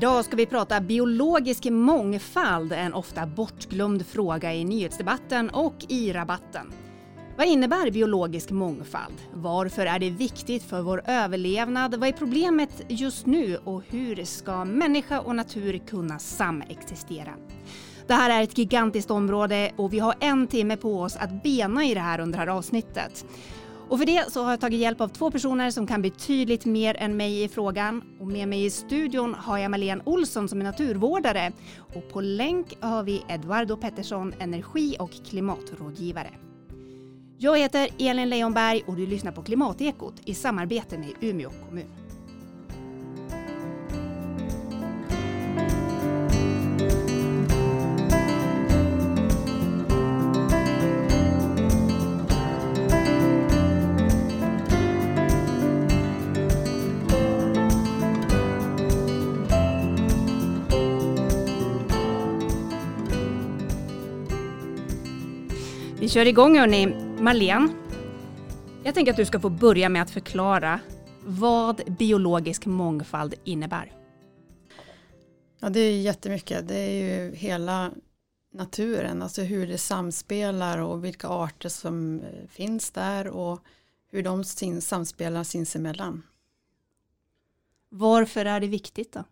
Idag ska vi prata biologisk mångfald, en ofta bortglömd fråga i nyhetsdebatten och i rabatten. Vad innebär biologisk mångfald? Varför är det viktigt för vår överlevnad? Vad är problemet just nu och hur ska människa och natur kunna samexistera? Det här är ett gigantiskt område och vi har en timme på oss att bena i det här under det här avsnittet. Och för det så har jag tagit hjälp av två personer som kan betydligt mer än mig i frågan. Och med mig i studion har jag Malene Olsson som är naturvårdare och på länk har vi Eduardo Pettersson, energi och klimatrådgivare. Jag heter Elin Leijonberg och du lyssnar på Klimatekot i samarbete med Umeå kommun. Kör igång hörni. Marlene, jag tänker att du ska få börja med att förklara vad biologisk mångfald innebär. Ja, det är jättemycket. Det är ju hela naturen, alltså hur det samspelar och vilka arter som eh, finns där och hur de samspelar sinsemellan. Varför är det viktigt då?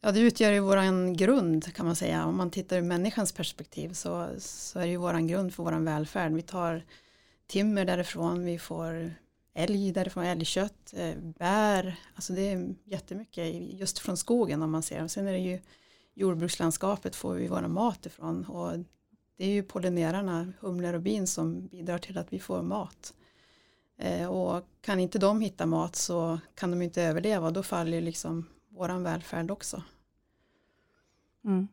Ja, det utgör ju våran grund kan man säga. Om man tittar ur människans perspektiv så, så är det ju våran grund för våran välfärd. Vi tar timmer därifrån, vi får älg därifrån, älgkött, eh, bär, alltså det är jättemycket just från skogen om man ser. Och sen är det ju jordbrukslandskapet får vi vår mat ifrån och det är ju pollinerarna, humlor och bin som bidrar till att vi får mat. Eh, och kan inte de hitta mat så kan de inte överleva, då faller liksom våran välfärd också. Mm.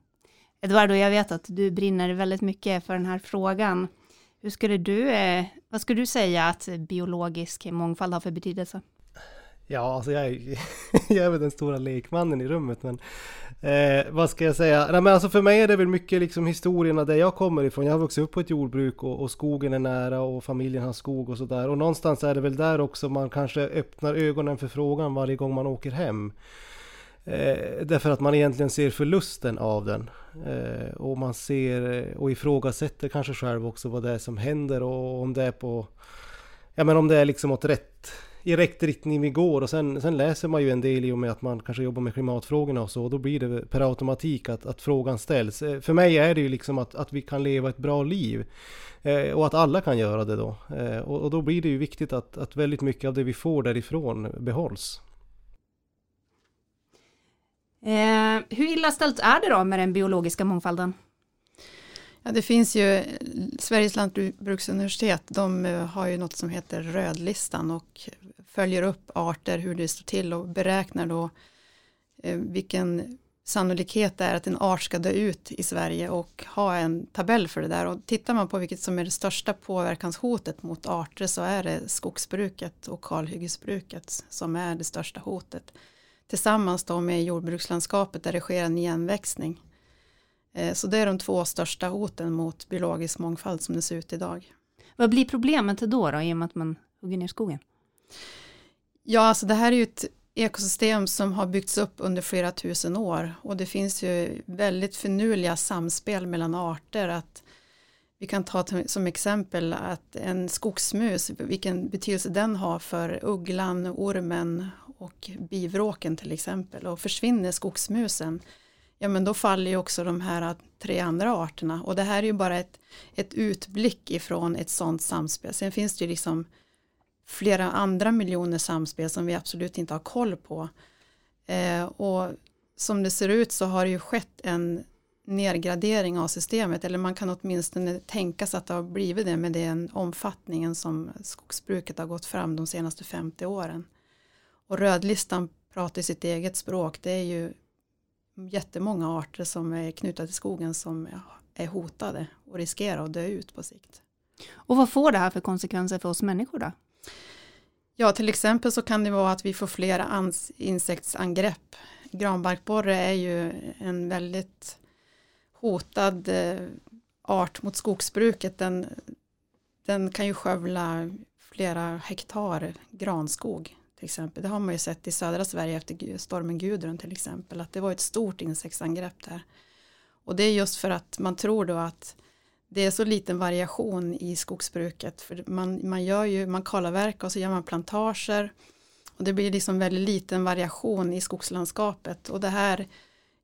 Eduardo, jag vet att du brinner väldigt mycket för den här frågan. Hur skulle du, eh, vad skulle du säga att biologisk mångfald har för betydelse? Ja, alltså jag är, jag är väl den stora lekmannen i rummet, men eh, vad ska jag säga? Nej, men alltså för mig är det väl mycket liksom historierna där jag kommer ifrån. Jag har vuxit upp på ett jordbruk och, och skogen är nära och familjen har skog och sådär. Och någonstans är det väl där också man kanske öppnar ögonen för frågan varje gång man åker hem. Eh, därför att man egentligen ser förlusten av den. Eh, och man ser eh, och ifrågasätter kanske själv också vad det är som händer och om det är på... Ja men om det är liksom åt rätt, i rätt riktning vi går och sen, sen läser man ju en del i och med att man kanske jobbar med klimatfrågorna och så och då blir det per automatik att, att frågan ställs. Eh, för mig är det ju liksom att, att vi kan leva ett bra liv eh, och att alla kan göra det då. Eh, och, och, då blir det ju viktigt att, att väldigt mycket av det vi får därifrån behålls. Eh, hur illa ställt är det då med den biologiska mångfalden? Ja, det finns ju, Sveriges lantbruksuniversitet, de eh, har ju något som heter rödlistan och följer upp arter, hur det står till och beräknar då eh, vilken sannolikhet det är att en art ska dö ut i Sverige och ha en tabell för det där. Och tittar man på vilket som är det största påverkanshotet mot arter så är det skogsbruket och kalhyggesbruket som är det största hotet tillsammans då med jordbrukslandskapet där det sker en igenväxning. Eh, så det är de två största hoten mot biologisk mångfald som det ser ut idag. Vad blir problemet då, då i och med att man hugger ner skogen? Ja, alltså det här är ju ett ekosystem som har byggts upp under flera tusen år och det finns ju väldigt finurliga samspel mellan arter. Att vi kan ta som exempel att en skogsmus, vilken betydelse den har för ugglan, ormen och bivråken till exempel och försvinner skogsmusen ja men då faller ju också de här tre andra arterna och det här är ju bara ett, ett utblick ifrån ett sådant samspel. Sen finns det ju liksom flera andra miljoner samspel som vi absolut inte har koll på. Eh, och som det ser ut så har det ju skett en nedgradering av systemet eller man kan åtminstone tänka sig att det har blivit det med den omfattningen som skogsbruket har gått fram de senaste 50 åren. Och rödlistan pratar sitt eget språk. Det är ju jättemånga arter som är knutna till skogen som är hotade och riskerar att dö ut på sikt. Och vad får det här för konsekvenser för oss människor då? Ja, till exempel så kan det vara att vi får flera insektsangrepp. Granbarkborre är ju en väldigt hotad eh, art mot skogsbruket. Den, den kan ju skövla flera hektar granskog till exempel. Det har man ju sett i södra Sverige efter stormen Gudrun till exempel, att det var ett stort insektsangrepp där. Och det är just för att man tror då att det är så liten variation i skogsbruket. För man, man gör ju, man kalavverkar och så gör man plantager. Och det blir liksom väldigt liten variation i skogslandskapet. Och det här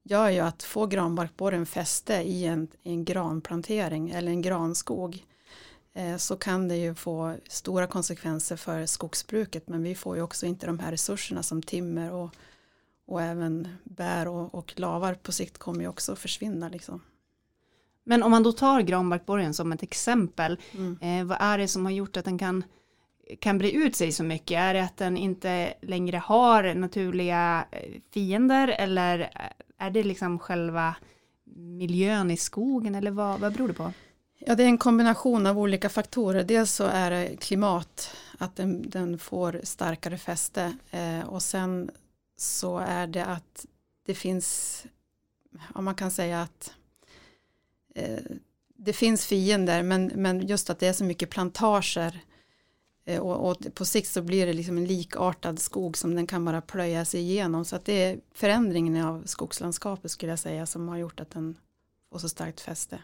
gör ju att få granbarkborren fäste i en, en granplantering eller en granskog eh, så kan det ju få stora konsekvenser för skogsbruket men vi får ju också inte de här resurserna som timmer och, och även bär och, och lavar på sikt kommer ju också försvinna liksom. Men om man då tar granbarkborren som ett exempel, mm. eh, vad är det som har gjort att den kan, kan bre ut sig så mycket? Är det att den inte längre har naturliga eh, fiender eller är det liksom själva miljön i skogen eller vad, vad beror det på? Ja, det är en kombination av olika faktorer. Dels så är det klimat, att den, den får starkare fäste eh, och sen så är det att det finns, om man kan säga att eh, det finns fiender men, men just att det är så mycket plantager och, och, på sikt så blir det liksom en likartad skog som den kan bara plöja sig igenom så att det är förändringen av skogslandskapet skulle jag säga som har gjort att den får så starkt fäste.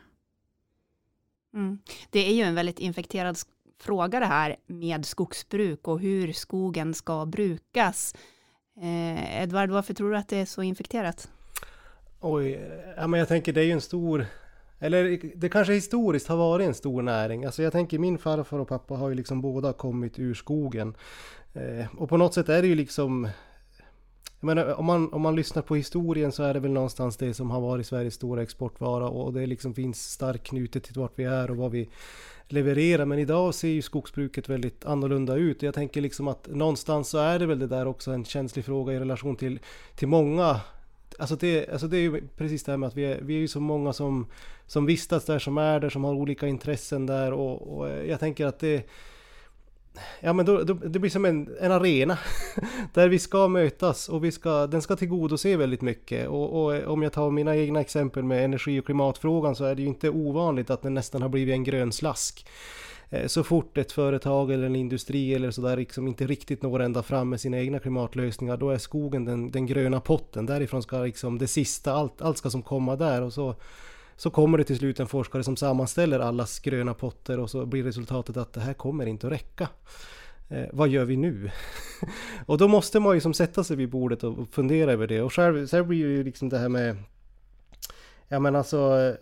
Mm. Det är ju en väldigt infekterad fråga det här med skogsbruk och hur skogen ska brukas. Eh, Edvard, varför tror du att det är så infekterat? Oj, ja, men jag tänker det är ju en stor eller det kanske historiskt har varit en stor näring. Alltså jag tänker min farfar och pappa har ju liksom båda kommit ur skogen. Eh, och på något sätt är det ju liksom... Jag menar, om, man, om man lyssnar på historien så är det väl någonstans det som har varit Sveriges stora exportvara och det liksom finns starkt knutet till vart vi är och vad vi levererar. Men idag ser ju skogsbruket väldigt annorlunda ut. Jag tänker liksom att någonstans så är det väl det där också en känslig fråga i relation till, till många Alltså det, alltså det är ju precis det här med att vi är, vi är ju så många som, som vistas där, som är där, som har olika intressen där och, och eh, jag tänker att det Ja men då, då, det blir som en, en arena där vi ska mötas och vi ska, den ska tillgodose väldigt mycket. Och, och, eh, om jag tar mina egna exempel med energi och klimatfrågan så är det ju inte ovanligt att den nästan har blivit en grön slask. Eh, så fort ett företag eller en industri eller sådär liksom inte riktigt når ända fram med sina egna klimatlösningar då är skogen den, den gröna potten. Därifrån ska liksom det sista, allt, allt ska som komma där och så så kommer det till slut en forskare som sammanställer allas gröna potter och så blir resultatet att det här kommer inte att räcka. Eh, vad gör vi nu? och då måste man ju som sätta sig vid bordet och fundera över det. Och själv, så blir ju liksom det här med... Ja men alltså...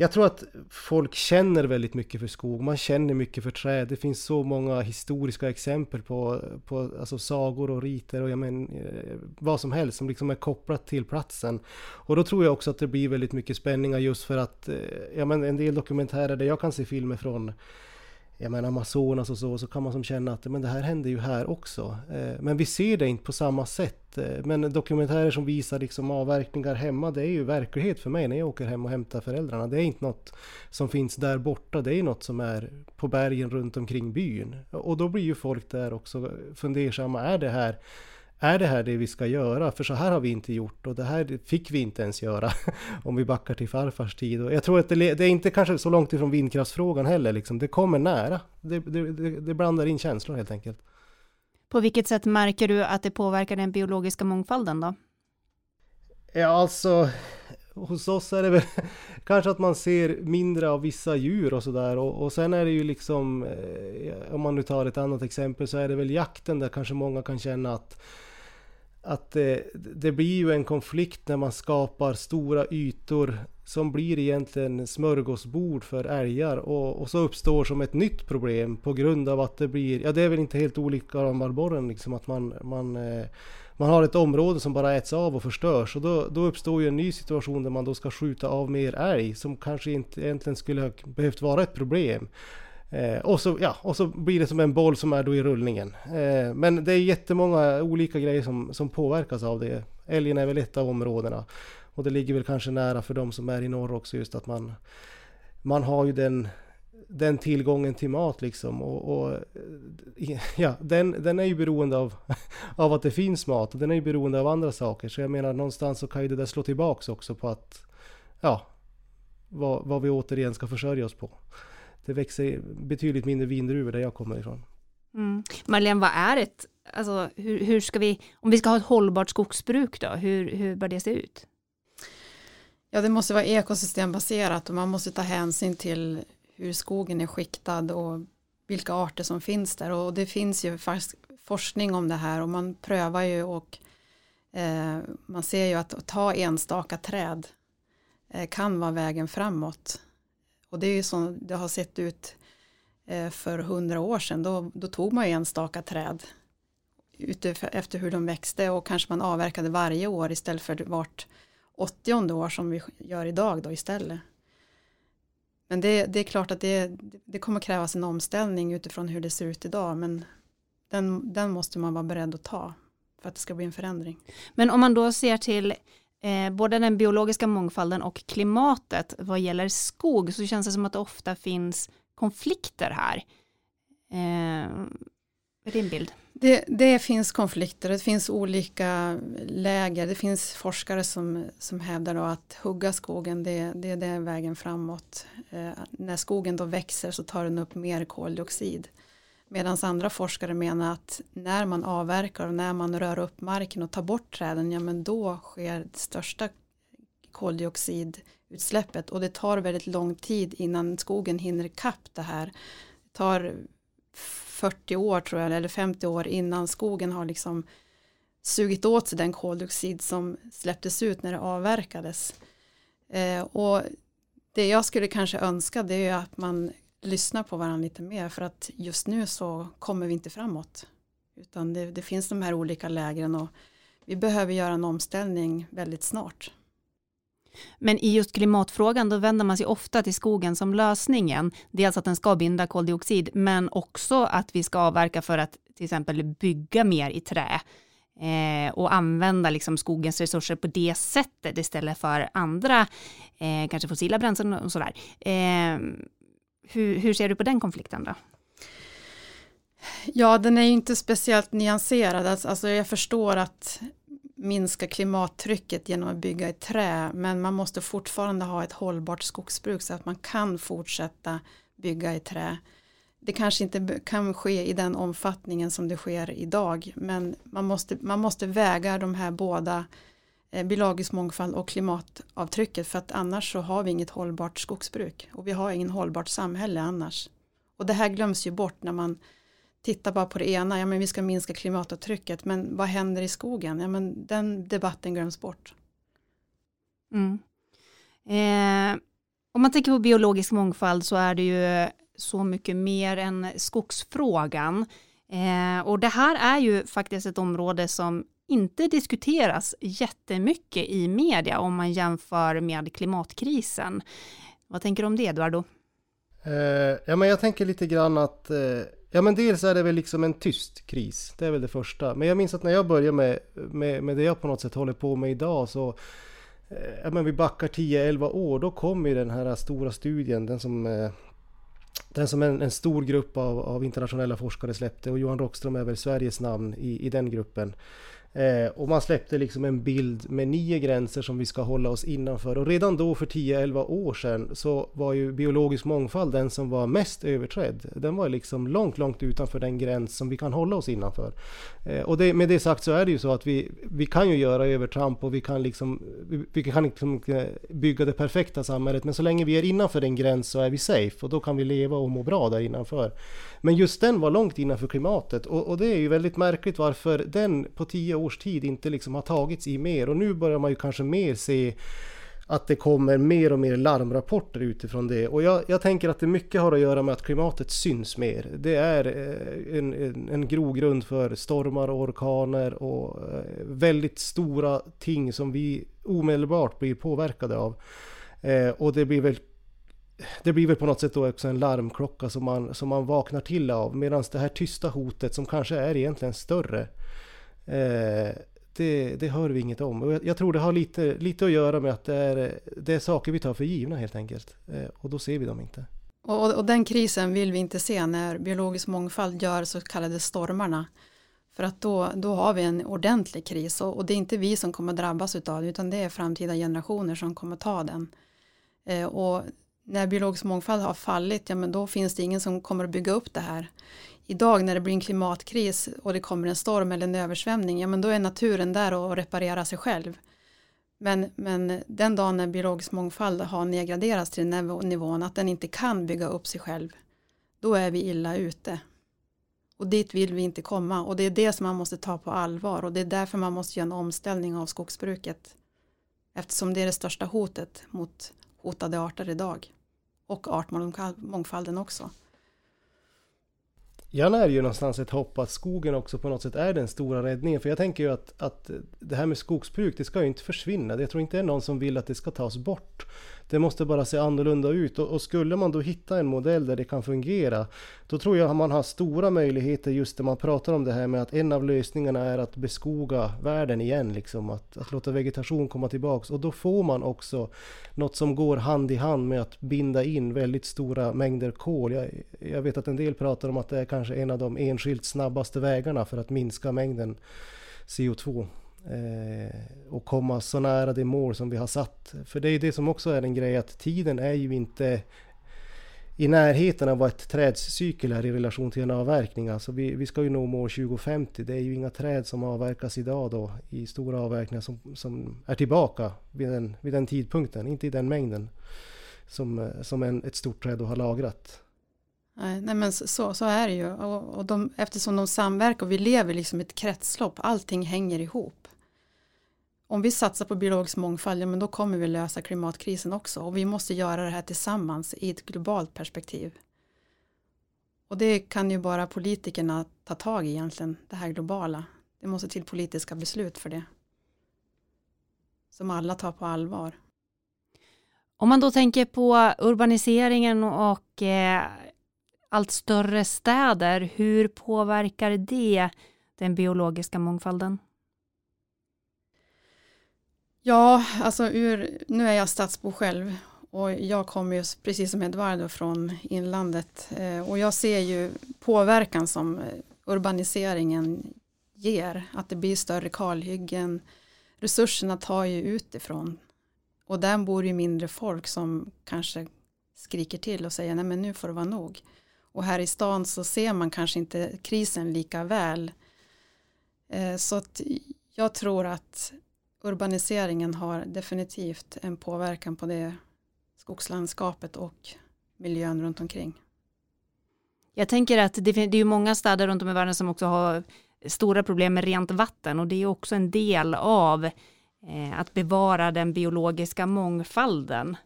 Jag tror att folk känner väldigt mycket för skog, man känner mycket för träd. Det finns så många historiska exempel på, på alltså sagor och riter och jag men, eh, vad som helst som liksom är kopplat till platsen. Och då tror jag också att det blir väldigt mycket spänningar just för att eh, ja, men en del dokumentärer där jag kan se filmer från jag menar Amazonas och så, så kan man som känna att men det här händer ju här också. Eh, men vi ser det inte på samma sätt. Eh, men dokumentärer som visar liksom avverkningar hemma, det är ju verklighet för mig när jag åker hem och hämtar föräldrarna. Det är inte något som finns där borta, det är något som är på bergen runt omkring byn. Och då blir ju folk där också fundersamma, är det här är det här det vi ska göra? För så här har vi inte gjort och det här fick vi inte ens göra om vi backar till farfars tid. Och jag tror att det, det, är inte kanske så långt ifrån vindkraftsfrågan heller, liksom. det kommer nära. Det, det, det blandar in känslor helt enkelt. På vilket sätt märker du att det påverkar den biologiska mångfalden då? Ja, alltså hos oss är det väl kanske att man ser mindre av vissa djur och sådär och, och sen är det ju liksom eh, om man nu tar ett annat exempel så är det väl jakten där kanske många kan känna att att det, det blir ju en konflikt när man skapar stora ytor som blir egentligen smörgåsbord för älgar och, och, så uppstår som ett nytt problem på grund av att det blir, ja det är väl inte helt olika rambarborren liksom att man, man, eh, man har ett område som bara äts av och förstörs och då, då uppstår ju en ny situation där man då ska skjuta av mer älg som kanske inte egentligen skulle ha behövt vara ett problem. Eh, och, så, ja, och så blir det som en boll som är då i rullningen. Eh, men det är jättemånga olika grejer som, som påverkas av det. Älgen är väl ett av områdena. Och det ligger väl kanske nära för de som är i norr också just att man, man har ju den, den tillgången till mat liksom. Och, och eh, ja, den, den är ju beroende av, av att det finns mat och den är ju beroende av andra saker. Så jag menar någonstans så kan ju det där slå tillbaks också på att ja, vad, vad vi återigen ska försörja oss på det växer betydligt mindre vindruvor där jag kommer ifrån. Mm. Marlene, vad är ett alltså, hur, hur ska vi, om vi ska ha ett hållbart skogsbruk då, hur, hur bör det se ut? Ja, det måste vara ekosystembaserat och man måste ta hänsyn till hur skogen är skiktad och vilka arter som finns där och det finns ju forskning om det här och man prövar ju och eh, man ser ju att, att ta enstaka träd eh, kan vara vägen framåt. Och det är ju som det har sett ut eh, för hundra år sedan. Då, då tog man ju enstaka träd efter hur de växte och kanske man avverkade varje år istället för vart åttionde år som vi gör idag då istället. Men det, det är klart att det, det kommer krävas en omställning utifrån hur det ser ut idag men den, den måste man vara beredd att ta för att det ska bli en förändring. Men om man då ser till eh, både den biologiska mångfalden och klimatet vad gäller skog så känns det som att det ofta finns konflikter här. Eh, är din bild? Det, det, finns konflikter, det finns olika läger. Det finns forskare som, som hävdar att hugga skogen, det, det, det är vägen framåt. Eh, när skogen då växer så tar den upp mer koldioxid. Medan andra forskare menar att när man avverkar och när man rör upp marken och tar bort träden, ja men då sker det största koldioxidutsläppet och det tar väldigt lång tid innan skogen hinner kapp det här. Det tar 40 år tror jag, eller 50 år innan skogen har liksom sugit åt sig den koldioxid som släpptes ut när det avverkades. Eh, och det jag skulle kanske önska det är att man lyssna på varandra lite mer för att just nu så kommer vi inte framåt. Utan det, det finns de här olika lägren och vi behöver göra en omställning väldigt snart. Men i just klimatfrågan då vänder man sig ofta till skogen som lösningen. Dels att den ska binda koldioxid men också att vi ska avverka för att till exempel bygga mer i trä eh, och använda liksom skogens resurser på det sättet istället för andra, eh, kanske fossila bränslen och sådär. Eh, hur, hur ser du på den konflikten då? Ja, den är ju inte speciellt nyanserad. Alltså, alltså jag förstår att minska klimattrycket genom att bygga i trä men man måste fortfarande ha ett hållbart skogsbruk så att man kan fortsätta bygga i trä. Det kanske inte kan ske i den omfattningen som det sker idag men man måste, man måste väga de här båda eh, Eh, biologisk mångfald och klimatavtrycket för att annars så har vi inget hållbart skogsbruk och vi har ingen hållbart samhälle annars. Och det här glöms ju bort när man tittar bara på det ena, ja men vi ska minska klimatavtrycket, men vad händer i skogen? Ja men den debatten glöms bort. Mm. Eh, om man tänker på biologisk mångfald så är det ju så mycket mer än skogsfrågan. Eh, och det här är ju faktiskt ett område som inte diskuteras jättemycket i media om man jämför med klimatkrisen. Vad tänker du om det, Eduardo? Eh, ja, men jag tänker lite grann att eh, Ja men dels är det väl liksom en tyst kris. Det är väl det första. Men jag minns att när jag började med, med, med det jag på något sätt håller på med idag så eh, Ja men vi backar 10-11 år. Då kom ju den här stora studien. Den som, eh, den som en, en stor grupp av, av internationella forskare släppte. Och Johan Rockström är väl Sveriges namn i, i den gruppen. Eh, och man släppte liksom en bild med nio gränser som vi ska hålla oss innanför. Och redan då för 10-11 år sedan så var ju biologisk mångfald den som var mest överträdd. Den var liksom långt, långt utanför den gräns som vi kan hålla oss innanför. Eh, och det, med det sagt så är det ju så att vi, vi kan ju göra övertramp och vi kan liksom, vi, vi kan liksom eh, bygga det perfekta samhället. Men så länge vi är innanför den gräns så är vi safe och då kan vi leva och må bra där innanför. Men just den var långt innanför klimatet och, och det är ju väldigt märkligt varför den på tio års tid inte liksom har tagits i mer och nu börjar man ju kanske mer se att det kommer mer och mer larmrapporter utifrån det. Och jag, jag, tänker att det mycket har att göra med att klimatet syns mer. Det är eh, en, en, en grogrund för stormar och orkaner och eh, väldigt stora ting som vi omedelbart blir påverkade av. Eh, och det blir väl det blir väl på något sätt då också en larmklocka som man, som man vaknar till av. Medan det här tysta hotet som kanske är egentligen större. Eh, det, det hör vi inget om. Och jag, jag, tror det har lite, lite att göra med att det är, det är saker vi tar för givna helt enkelt. Eh, och då ser vi dem inte. Och, och, den krisen vill vi inte se när biologisk mångfald gör så kallade stormarna. För att då, då har vi en ordentlig kris och, och det är inte vi som kommer drabbas av det utan det är framtida generationer som kommer ta den. Eh, och när biologisk mångfald har fallit, ja men då finns det ingen som kommer att bygga upp det här idag när det blir en klimatkris och det kommer en storm eller en översvämning, ja men då är naturen där och reparerar sig själv. Men, men den dagen när biologisk mångfald har nedgraderats till den nivån att den inte kan bygga upp sig själv, då är vi illa ute. Och dit vill vi inte komma och det är det som man måste ta på allvar och det är därför man måste göra en omställning av skogsbruket. Eftersom det är det största hotet mot hotade arter idag. Och artmångfalden också. Jag när ju någonstans ett hopp att skogen också på något sätt är den stora räddningen. För jag tänker ju att, att det här med skogsbruk, det ska ju inte försvinna. Jag tror inte det är någon som vill att det ska tas bort. Det måste bara se annorlunda ut. Och, och, skulle man då hitta en modell där det kan fungera då tror jag man har stora möjligheter just när man pratar om det här med att en av lösningarna är att beskoga världen igen, liksom att, att låta vegetation komma tillbaks. Och då får man också något som går hand i hand med att binda in väldigt stora mängder kol. Jag, jag vet att en del pratar om att det är kanske en av de enskilt snabbaste vägarna för att minska mängden CO2 Eh, och komma så nära det mål som vi har satt. För det är ju det som också är en grej att tiden är ju inte i närheten av vad ett trädscykel är i relation till en avverkning. Alltså vi, vi ska ju nå mål 2050. Det är ju inga träd som avverkas idag då i stora avverkningar som, som är tillbaka vid den, vid den tidpunkten. Inte i den mängden som, som en, ett stort träd då har lagrat. Nej, nej men så, så är det ju. Och, och de, eftersom de samverkar och vi lever liksom i ett kretslopp, allting hänger ihop. Om vi satsar på biologisk mångfald, ja, men då kommer vi lösa klimatkrisen också. Och vi måste göra det här tillsammans i ett globalt perspektiv. Och det kan ju bara politikerna ta tag i egentligen, det här globala. Det måste till politiska beslut för det. Som alla tar på allvar. Om man då tänker på urbaniseringen och eh, allt större städer, hur påverkar det den biologiska mångfalden? Ja, alltså ur, nu är jag stadsbo själv och jag kommer ju precis som Eduardo från inlandet eh, och jag ser ju påverkan som eh, urbaniseringen ger, att det blir större kalhyggen, resurserna tar ju utifrån och där bor ju mindre folk som kanske skriker till och säger nej men nu får det vara nog. Och här i stan så ser man kanske inte krisen lika väl. Eh, så att jag tror att urbaniseringen har definitivt en påverkan på det skogslandskapet och miljön runt omkring. Jag tänker att det, är ju många städer runt om i världen som också har stora problem med rent vatten och det är också en del av eh, att bevara den biologiska mångfalden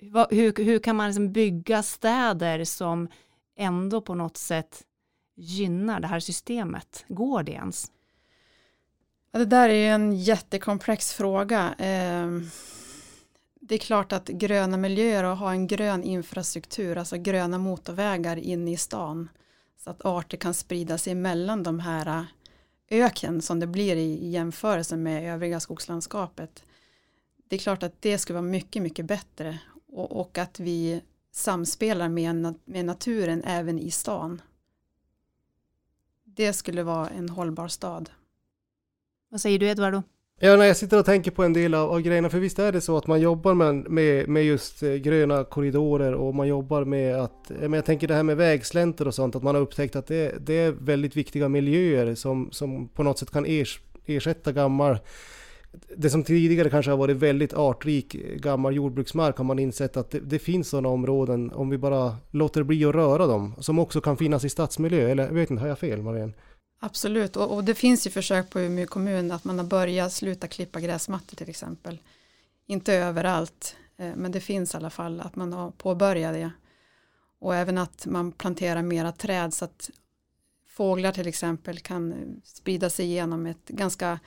hur, hur kan man liksom bygga städer som ändå på något sätt gynnar det här systemet? Går det ens? Ja, det där är en jättekomplex fråga. Ehm, det är klart att gröna miljöer och ha en grön infrastruktur, alltså gröna motorvägar inne i stan, så att arter kan sprida sig mellan de här äh, öken som det blir i jämförelse med övriga skogslandskapet. Det är klart att det skulle vara mycket, mycket bättre och, och att vi samspelar med, med naturen även i stan. Det skulle vara en hållbar stad. Vad säger du Eduardo? Ja, när jag sitter och tänker på en del av, av grejerna, för visst är det så att man jobbar med, med, med just eh, gröna korridorer och man jobbar med att, men jag tänker det här med vägslänter och sånt, att man har upptäckt att det, det är väldigt viktiga miljöer som, som på något sätt kan ersätta gammal det som tidigare kanske har varit väldigt artrik gammal jordbruksmark har man insett att det, det finns sådana områden om vi bara låter bli att röra dem som också kan finnas i stadsmiljö. Eller jag vet inte, har jag fel Marianne? Absolut, och, och, det finns ju försök på Umeå kommun att man har börjat sluta klippa gräsmattor till exempel. Inte överallt, eh, men det finns i alla fall att man har påbörjat det. Och även att man planterar mera träd så att fåglar till exempel kan sprida sig igenom ett ganska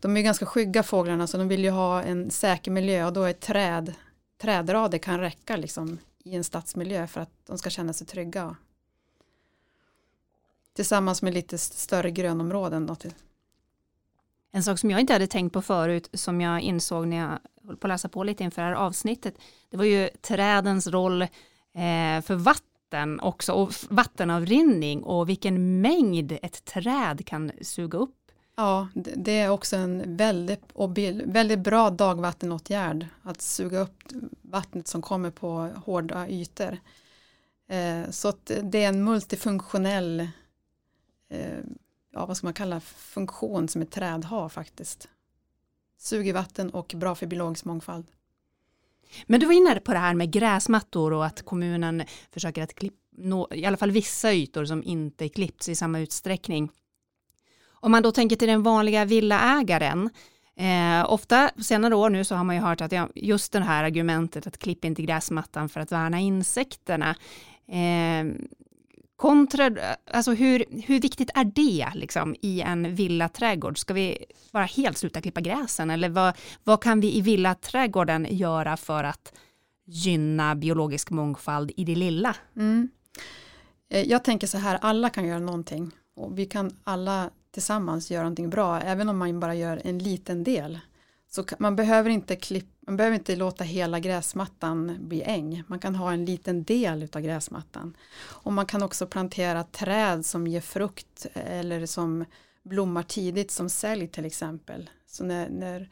de är ganska skygga fåglarna så de vill ju ha en säker miljö och då är träd, trädrader kan räcka liksom i en stadsmiljö för att de ska känna sig trygga. Tillsammans med lite större grönområden. Då till. En sak som jag inte hade tänkt på förut som jag insåg när jag höll på att läsa på lite inför det här avsnittet det var ju trädens roll eh, för vatten också och vattenavrinning och vilken mängd ett träd kan suga upp Ja, det är också en väldigt, väldigt bra dagvattenåtgärd att suga upp vattnet som kommer på hårda ytor. Eh, så det är en multifunktionell Eh, ja, vad ska man kalla funktion som ett träd har faktiskt. Suger vatten och bra för biologisk mångfald. Men du var inne på det här med gräsmattor och att kommunen försöker att klippa, nå, i alla fall vissa ytor som inte klipps i samma utsträckning. Om man då tänker till den vanliga villaägaren, eh, ofta senare år nu så har man ju hört att ja, just det här argumentet att klippa inte gräsmattan för att värna insekterna. Eh, kontra, alltså hur, hur viktigt är det liksom, i en villaträdgård? Ska vi bara helt sluta klippa gräsen eller vad, vad kan vi i villaträdgården göra för att gynna biologisk mångfald i det lilla? Mm. Eh, jag tänker så här, alla kan göra någonting och vi kan alla tillsammans göra någonting bra, även om man bara gör en liten del. Så man behöver inte klippa man behöver inte låta hela gräsmattan bli äng. Man kan ha en liten del av gräsmattan. Och man kan också plantera träd som ger frukt eh, eller som blommar tidigt som sälj till exempel. Så när, när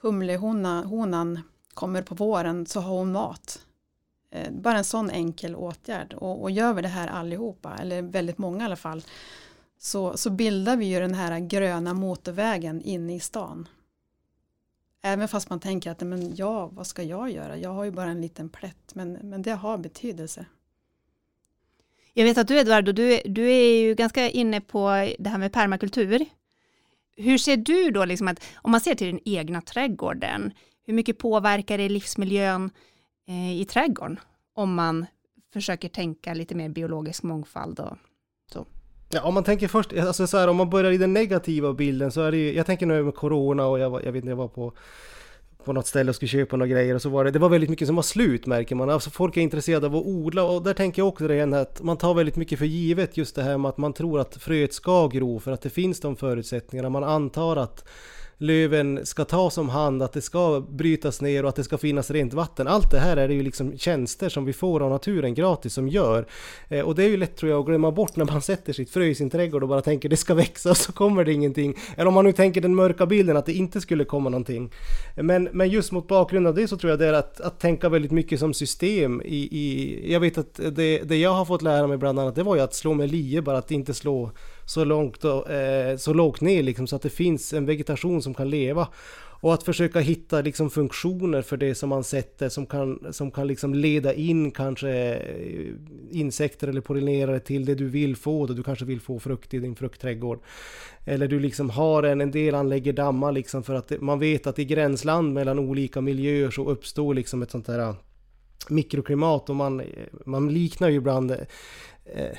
humlehonan kommer på våren så har hon mat. Eh, bara en sån enkel åtgärd. Och, och gör vi det här allihopa, eller väldigt många i alla fall, så, så bildar vi ju den här gröna motorvägen inne i stan. Även fast man tänker att men ja, vad ska jag göra? Jag har ju bara en liten plätt, men, men det har betydelse. Jag vet att du Eduardo, du, du är ju ganska inne på det här med permakultur. Hur ser du då, liksom att, om man ser till den egna trädgården, hur mycket påverkar det livsmiljön eh, i trädgården om man försöker tänka lite mer biologisk mångfald och så? Ja, om man tänker först, alltså så här, om man börjar i den negativa bilden så är det ju, jag tänker nu med corona och jag, var, jag vet inte, jag var på på något ställe och skulle köpa några grejer och så var det, det var väldigt mycket som var slut märker man. Alltså folk är intresserade av att odla och där tänker jag också det igen att man tar väldigt mycket för givet just det här med att man tror att fröet ska gro för att det finns de förutsättningarna. Man antar att löven ska tas om hand, att det ska brytas ner och att det ska finnas rent vatten. Allt det här är det ju liksom tjänster som vi får av naturen gratis som gör. Eh, och det är ju lätt tror jag att glömma bort när man sätter sitt frö i sin trädgård och bara tänker det ska växa och så kommer det ingenting. Eller om man nu tänker den mörka bilden att det inte skulle komma någonting. Men, men just mot bakgrund av det så tror jag det är att, att tänka väldigt mycket som system i, i jag vet att det, det jag har fått lära mig bland annat det var ju att slå med lie bara att inte slå så långt, eh, så lågt ner liksom, så att det finns en vegetation som kan leva. Och att försöka hitta liksom funktioner för det som man sätter som kan, som kan liksom leda in kanske eh, insekter eller pollinerare till det du vill få. Då du kanske vill få frukt i din fruktträdgård. Eller du liksom har en, en del anlägger dammar liksom för att det, man vet att i gränsland mellan olika miljöer så uppstår liksom ett sånt här ah, mikroklimat och man, man liknar ju ibland eh,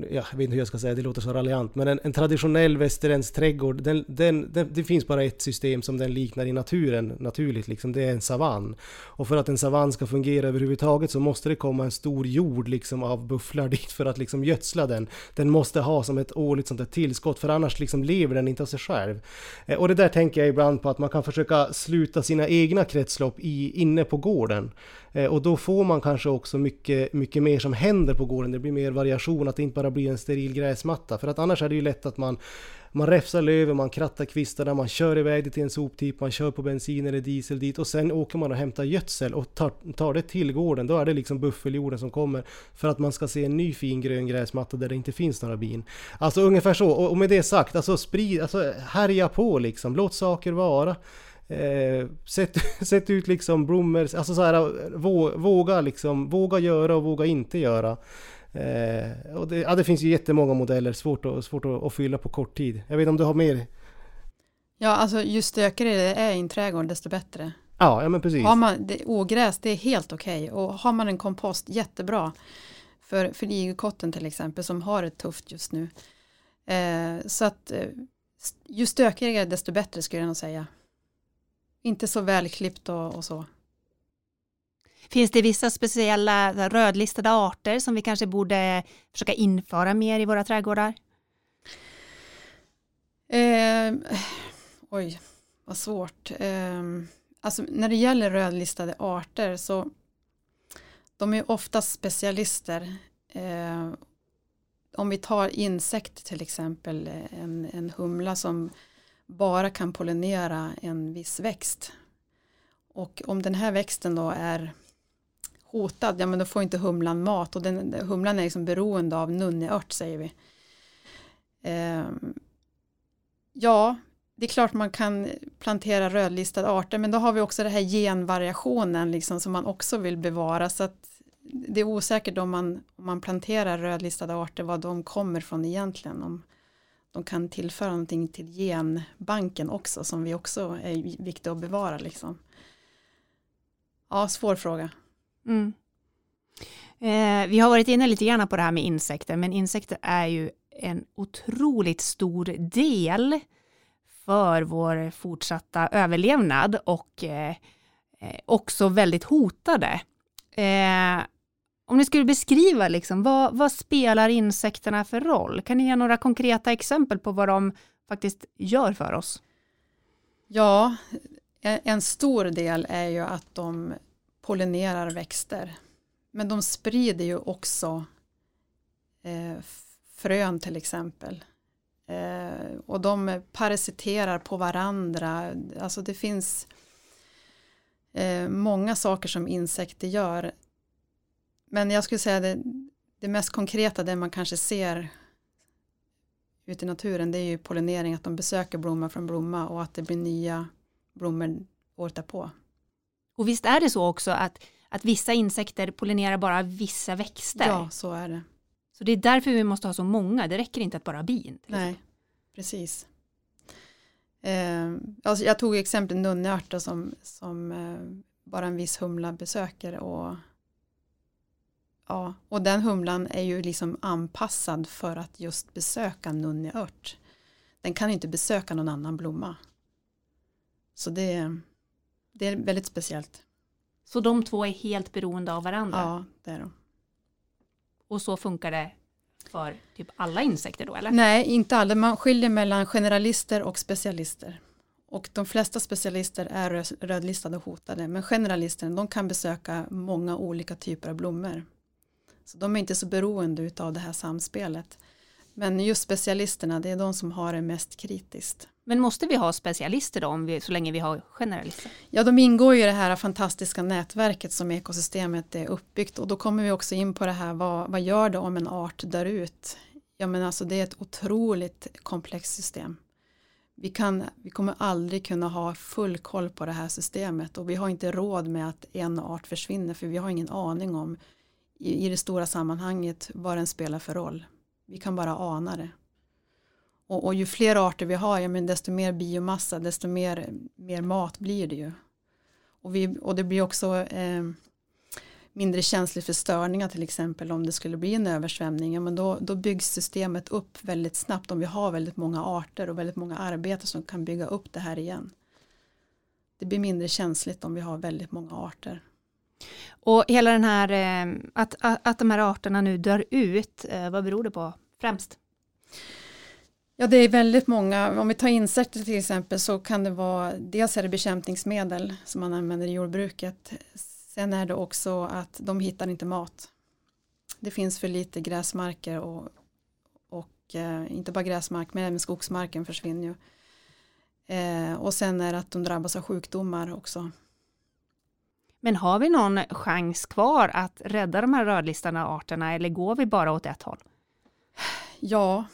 ja, jag vet inte hur jag ska säga, det låter så raljant, men en, en traditionell västerländsk trädgård, den, den, den, det finns bara ett system som den liknar i naturen naturligt, liksom, det är en savann. Och för att en savann ska fungera överhuvudtaget så måste det komma en stor jord liksom, av bufflar dit för att liksom, gödsla den. Den måste ha som ett årligt sånt tillskott, för annars liksom, lever den inte av sig själv. Eh, och det där tänker jag ibland på att man kan försöka sluta sina egna kretslopp i, inne på gården. Eh, och då får man kanske också mycket, mycket mer som händer på gården. Det blir mer variation, att det inte bara blir en steril gräsmatta. För att annars är det ju lätt att man man räfsar löven, man krattar kvistarna, man kör iväg det till en soptipp, man kör på bensin eller diesel dit och sen åker man och hämtar gödsel och tar, tar det till gården. Då är det liksom buffeljorden som kommer för att man ska se en ny fin grön gräsmatta där det inte finns några bin. Alltså ungefär så, och med det sagt, alltså sprid, alltså härja på liksom, låt saker vara. Eh, sätt, sätt ut liksom blommor, alltså så här, våga liksom, våga göra och våga inte göra. Eh, och det, ja, det finns ju jättemånga modeller, svårt, att, svårt att, att fylla på kort tid. Jag vet om du har mer? Ja, alltså ju stökigare det är i en trädgård desto bättre. Ja, ja men precis. Har man det, ogräs, det är helt okej. Okay. Och har man en kompost, jättebra. För, för igelkotten till exempel som har det tufft just nu. Eh, så att eh, ju stökigare desto bättre skulle jag nog säga. Inte så välklippt och, och så. Finns det vissa speciella rödlistade arter som vi kanske borde försöka införa mer i våra trädgårdar? Eh, oj, vad svårt. Eh, alltså när det gäller rödlistade arter så de är ofta specialister. Eh, om vi tar insekt till exempel, en, en humla som bara kan pollinera en viss växt. Och om den här växten då är hotad, ja men då får inte humlan mat och den, humlan är liksom beroende av nunneört säger vi. Eh, ja, det är klart man kan plantera rödlistade arter men då har vi också den här genvariationen liksom som man också vill bevara så att det är osäkert om man, om man planterar rödlistade arter vad de kommer från egentligen. Om de kan tillföra någonting till genbanken också som vi också är viktiga att bevara. Liksom. Ja, svår fråga. Mm. Eh, vi har varit inne lite grann på det här med insekter, men insekter är ju en otroligt stor del för vår fortsatta överlevnad och eh, eh också väldigt hotade. Eh, om ni skulle beskriva, liksom, vad, vad, spelar insekterna för roll? Kan ni ge några konkreta exempel på vad de faktiskt gör för oss? Ja, en stor del är ju att de pollinerar växter. Men de sprider ju också eh, frön till exempel. Eh, och de parasiterar på varandra. Alltså det finns eh, många saker som insekter gör. Men jag skulle säga det, det mest konkreta, det man kanske ser ute i naturen, det är ju pollinering, att de besöker blomma från blomma och att det blir nya blommor året därpå. Och visst är det så också att, att vissa insekter pollinerar bara vissa växter? Ja, så är det. Så det är därför vi måste ha så många, det räcker inte att bara ha bin? Nej, precis. Eh, alltså jag tog exempel nunneörta som, som eh, bara en viss humla besöker och Ja, och den humlan är ju liksom anpassad för att just besöka nunneört. Den kan inte besöka någon annan blomma. Så det, det är väldigt speciellt. Så de två är helt beroende av varandra? Ja, det är de. Och så funkar det för typ alla insekter då eller? Nej, inte alla. Man skiljer mellan generalister och specialister. Och de flesta specialister är rödlistade och hotade. Men generalisterna de kan besöka många olika typer av blommor. Så de är inte så beroende av det här samspelet. Men just specialisterna, det är de som har det mest kritiskt. Men måste vi ha specialister då, om vi, så länge vi har generalister? Ja, de ingår ju i det här fantastiska nätverket som ekosystemet är uppbyggt och då kommer vi också in på det här, vad, vad gör det om en art dör ut? Ja, men alltså det är ett otroligt komplext system. Vi, kan, vi kommer aldrig kunna ha full koll på det här systemet och vi har inte råd med att en art försvinner för vi har ingen aning om i, i det stora sammanhanget vad den spelar för roll. Vi kan bara ana det. Och, och ju fler arter vi har, ja, men desto mer biomassa, desto mer, mer mat blir det ju. Och, vi, och det blir också eh, mindre känsligt för störningar till exempel om det skulle bli en översvämning. Ja, men då, då byggs systemet upp väldigt snabbt om vi har väldigt många arter och väldigt många arbeten som kan bygga upp det här igen. Det blir mindre känsligt om vi har väldigt många arter. Och hela den här, eh, att, att de här arterna nu dör ut, eh, vad beror det på främst? Ja, det är väldigt många. Om vi tar insekter till exempel så kan det vara, dels är det bekämpningsmedel som man använder i jordbruket. Sen är det också att de hittar inte mat. Det finns för lite gräsmarker och, och eh, inte bara gräsmark men även skogsmarken försvinner ju. Eh, och sen är det att de drabbas av sjukdomar också. Men har vi någon chans kvar att rädda de här rödlistade arterna eller går vi bara åt ett håll? Ja,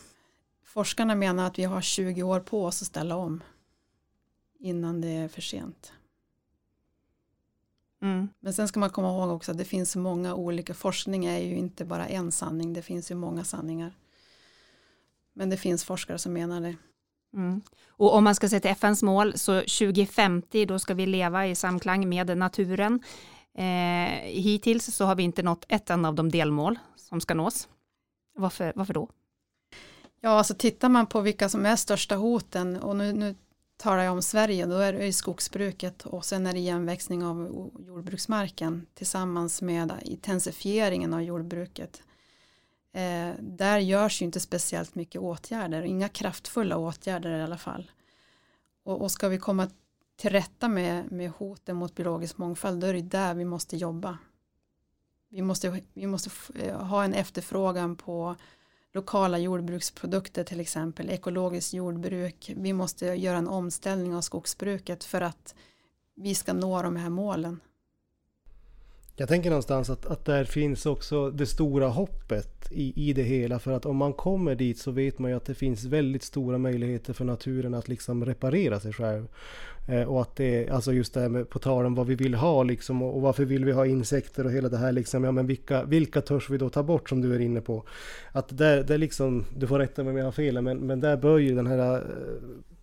forskarna menar att vi har 20 år på oss att ställa om innan det är för sent. Mm. Men sen ska man komma ihåg också att det finns många olika, forskning är ju inte bara en sanning, det finns ju många sanningar. Men det finns forskare som menar det. Mm. Och om man ska se till FNs mål så 2050 då ska vi leva i samklang med naturen. Eh, hittills så har vi inte nått ett enda av de delmål som ska nås. Varför, varför då? Ja, alltså tittar man på vilka som är största hoten och nu, nu talar jag om Sverige, då är det skogsbruket och sen är det igenväxning av jordbruksmarken tillsammans med intensifieringen av jordbruket. Eh, där görs ju inte speciellt mycket åtgärder, inga kraftfulla åtgärder i alla fall. Och, och ska vi komma till rätta med, med hoten mot biologisk mångfald, då är det där vi måste jobba. Vi måste, vi måste eh, ha en efterfrågan på lokala jordbruksprodukter till exempel, ekologiskt jordbruk. Vi måste göra en omställning av skogsbruket för att vi ska nå de här målen. Jag tänker någonstans att, att där finns också det stora hoppet i, i det hela. För att om man kommer dit så vet man ju att det finns väldigt stora möjligheter för naturen att liksom reparera sig själv. Eh, och att det, alltså just det här med på tal om vad vi vill ha liksom och, och, varför vill vi ha insekter och hela det här liksom. Ja men vilka, vilka törs vi då ta bort som du är inne på? Att där, där liksom, du får rätta mig om jag har fel men, men där bör ju den här eh,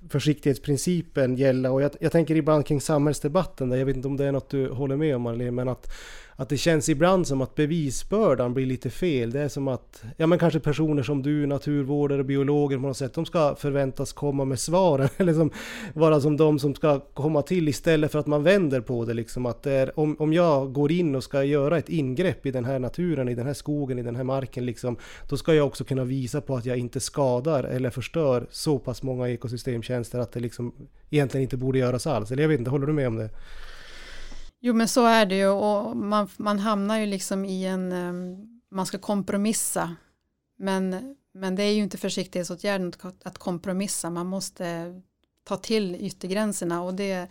försiktighetsprincipen gälla. Och jag, jag tänker ibland kring samhällsdebatten där, jag vet inte om det är något du håller med om Marlene, men att att det känns ibland som att bevisbördan blir lite fel. Det är som att, ja men kanske personer som du, naturvårdare, biologer på något sätt, de ska förväntas komma med svaren. Eller som, vara som de som ska komma till istället för att man vänder på det liksom. Att det är, om, om jag går in och ska göra ett ingrepp i den här naturen, i den här skogen, i den här marken liksom. Då ska jag också kunna visa på att jag inte skadar eller förstör så pass många ekosystemtjänster att det liksom egentligen inte borde göras alls. Eller jag vet inte, håller du med om det? Jo men så är det ju och man, man hamnar ju liksom i en, ehm, man ska kompromissa. Men, men det är ju inte försiktighetsåtgärden att kompromissa, man måste ta till yttergränserna och det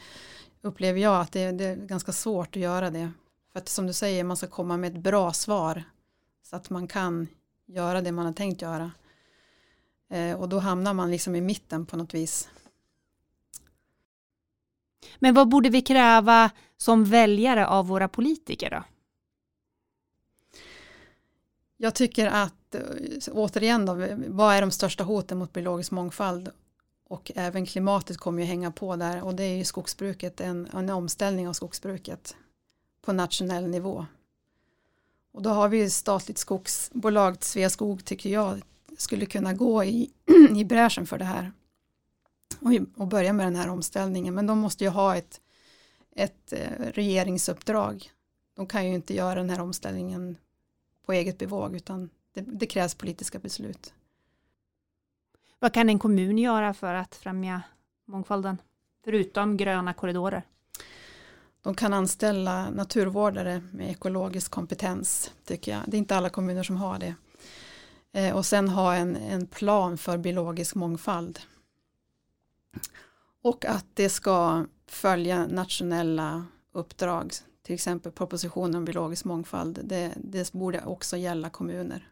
upplever jag att det, det, är ganska svårt att göra det. För att som du säger, man ska komma med ett bra svar så att man kan göra det man har tänkt göra. Eh, och då hamnar man liksom i mitten på något vis. Men vad borde vi kräva som väljare av våra politiker då? Jag tycker att, eh, återigen då, vad är de största hoten mot biologisk mångfald? Och även klimatet kommer ju hänga på där och det är ju skogsbruket, en, en omställning av skogsbruket på nationell nivå. Och då har vi ju statligt skogsbolag, Sveaskog tycker jag skulle kunna gå i, i bräschen för det här och, och börja med den här omställningen. Men de måste ju ha ett, ett eh, regeringsuppdrag. De kan ju inte göra den här omställningen på eget bevåg utan det, det krävs politiska beslut. Vad kan en kommun göra för att främja mångfalden? Förutom gröna korridorer? De kan anställa naturvårdare med ekologisk kompetens tycker jag. Det är inte alla kommuner som har det. Eh, och sen ha en, en plan för biologisk mångfald. Och att det ska följa nationella uppdrag, till exempel propositionen om biologisk mångfald. Det, det borde också gälla kommuner.